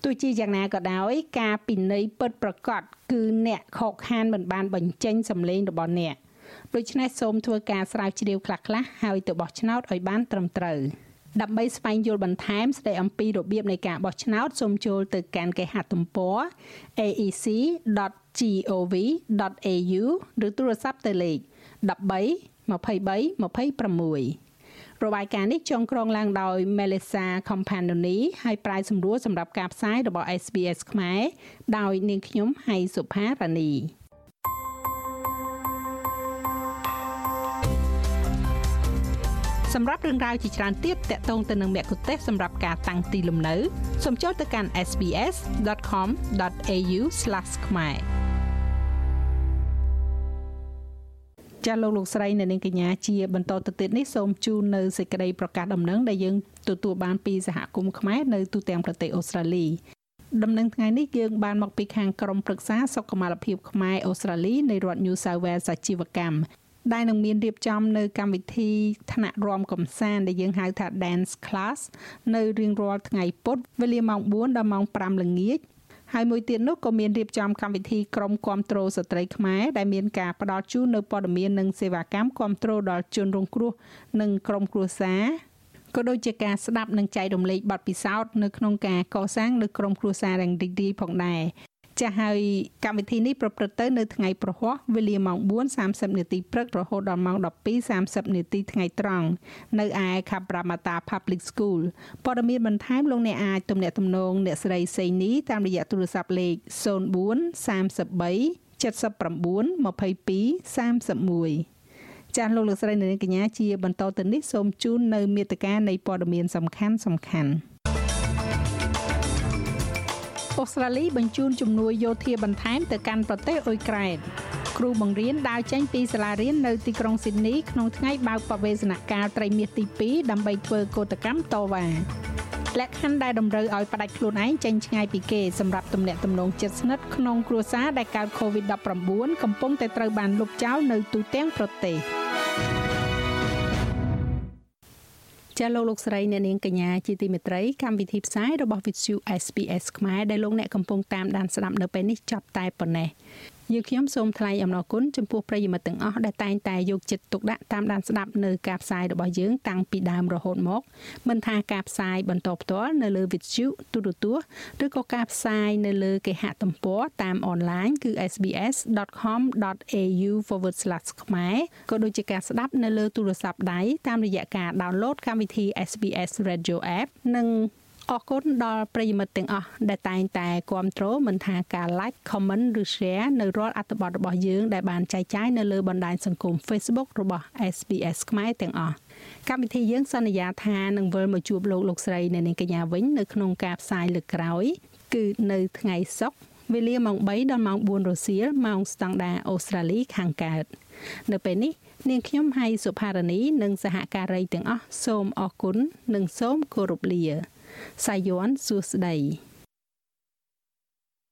ទោះជាយ៉ាងណាក៏ដោយការពិន័យពិតប្រកបគឺអ្នកខកខានមិនបានបញ្ចេញសម្លេងរបស់អ្នកដូច្នេះសូមធ្វើការស្រាវជ្រាវខ្លះៗហើយទៅបោះឆ្នោតឲ្យបានត្រឹមត្រូវដើម្បីស្វែងយល់បន្ថែមស្ដីអំពីរបៀបនៃការបោះឆ្នោតសូមចូលទៅកាន់គេហទំព័រ aec.gov.au ឬទូរស័ព្ទទៅលេខ13 23 26 របាយការណ៍នេះចងក្រងឡើងដោយ Melissa Companoni ហើយប្រាយសម្រួលសម្រាប់ការផ្សាយរបស់ SBS ខ្មែរដោយនាងខ្ញុំហៃសុផារ៉ានីសម្រាប់រឿងរ៉ាវជាច្រើនទៀតតកតងទៅនឹងមគ្គុទ្ទេសក៍សម្រាប់ការតាំងទីលំនៅសូមចូលទៅកាន់ sbs.com.au/ ខ្មែរ ចាស់លោកលោកស្រីនៅនាងកញ្ញាជាបន្តទៅទៀតនេះសូមជូននៅសេចក្តីប្រកាសដំណឹងដែលយើងទទួលបានពីសហគមន៍ខ្មែរនៅទូទាំងប្រទេសអូស្ត្រាលីដំណឹងថ្ងៃនេះយើងបានមកពីខាងក្រមប្រឹក្សាសុខុមាលភាពខ្មែរអូស្ត្រាលីនៃរដ្ឋ New South Wales អាជីវកម្មដែលនឹងមានរៀបចំនៅកម្មវិធីថ្នាក់រំកំសាន្តដែលយើងហៅថា Dance Class នៅរៀងរាល់ថ្ងៃពុធវេលាម៉ោង4ដល់ម៉ោង5ល្ងាច ហើយមួយទៀតនោះក៏មានរៀបចំកម្មវិធីក្រុមគាំទ្រស្ត្រីខ្មែរដែលមានការផ្ដល់ជូននៅព័ត៌មាននិងសេវាកម្មគាំទ្រដល់ជនរងគ្រោះនិងក្រុមគ្រួសារក៏ដូចជាការស្ដាប់និងចែករំលែកបទពិសោធន៍នៅក្នុងការកសាងនៅក្រុមគ្រួសាររងរីករាយផងដែរ ចាស់ហើយកម្មវិធីនេះប្រព្រឹត្តទៅនៅថ្ងៃប្រហ័សវេលាម៉ោង4:30នាទីព្រឹករហូតដល់ម៉ោង12:30នាទីថ្ងៃត្រង់នៅឯ Kabramata Public School ព័ត៌មានបន្ថែមលោកអ្នកអាចទំនាក់ទំនងអ្នកស្រីសេនីតាមរយៈទូរស័ព្ទលេខ04 33 79 22 31ចាស់លោកលោកស្រីនៅកញ្ញាជាបន្តទៅនេះសូមជូននៅមេត្តានៃព័ត៌មានសំខាន់សំខាន់ អូស្ត្រាលីបញ្ជូនជំនួយយោធាបន្ថែមទៅកាន់ប្រទេសអ៊ុយក្រែនគ្រូបង្រៀនដើរចេញពីសាលារៀននៅទីក្រុងស៊ីដនីក្នុងថ្ងៃបើកបវេសនកាលត្រីមាសទី2ដើម្បីធ្វើកោតកម្មតវ៉ាលក្ខខណ្ឌដែលតម្រូវឲ្យផ្ដាច់ខ្លួនឯងចេញឆ្ងាយពីគេសម្រាប់ទំនាក់ទំនងជិតស្និទ្ធក្នុងគ្រួសារដែលកើត COVID-19 កំពុងតែត្រូវបានលុបចោលនៅទូទាំងប្រទេស ចាលោកលោកស្រីអ្នកនាងកញ្ញាជាទីមេត្រីកម្មវិធីផ្សាយរបស់ Vithu SPS ខ្មែរដែលលោកអ្នកកំពុងតាមដានស្ដាប់នៅពេលនេះចប់តែប៉ុណ្ណេះ យើងខ្ញុំសូមថ្លែងអំណរគុណចំពោះប្រិយមិត្តទាំងអស់ដែលតែងតែយកចិត្តទុកដាក់តាមដានស្ដាប់នៅការផ្សាយរបស់យើងតាំងពីដើមរហូតមកមិនថាការផ្សាយបន្តផ្ទាល់នៅលើ Vithu ទូរទស្សន៍ឬក៏ការផ្សាយនៅលើគេហទំព័រតាមអនឡាញគឺ sbs.com.au/ ខ្មែរក៏ដូចជាការស្ដាប់នៅលើទូរស័ព្ទដៃតាមរយៈការ download កម្មវិធី SBS Radio App និង អរគុណដល់ប្រិយមិត្តទាំងអស់ដែលតែងតែគ្រប់គ្រងមិនថាការ like comment ឬ share នៅរាល់អត្ថបទរបស់យើងដែលបានចែកចាយនៅលើបណ្ដាញសង្គម Facebook របស់ SBS ខ្មែរទាំងអស់កម្មវិធីយើងសន្យាថានឹងវិលមកជួបលោកលោកស្រីនៅនាងកញ្ញាវិញនៅក្នុងការផ្សាយលើកក្រោយ គឺនៅថ្ងៃសុក្រវេលាម៉ោង3ដល់ម៉ោង4រសៀលម៉ោងស្តង់ដារអូស្ត្រាលីខាងកើតនៅពេលនេះនាងខ្ញុំហៃសុផារនីនិងសហការីទាំងអស់សូមអរគុណនិងសូមគោរពលា សាយ័ន្តសួស្តី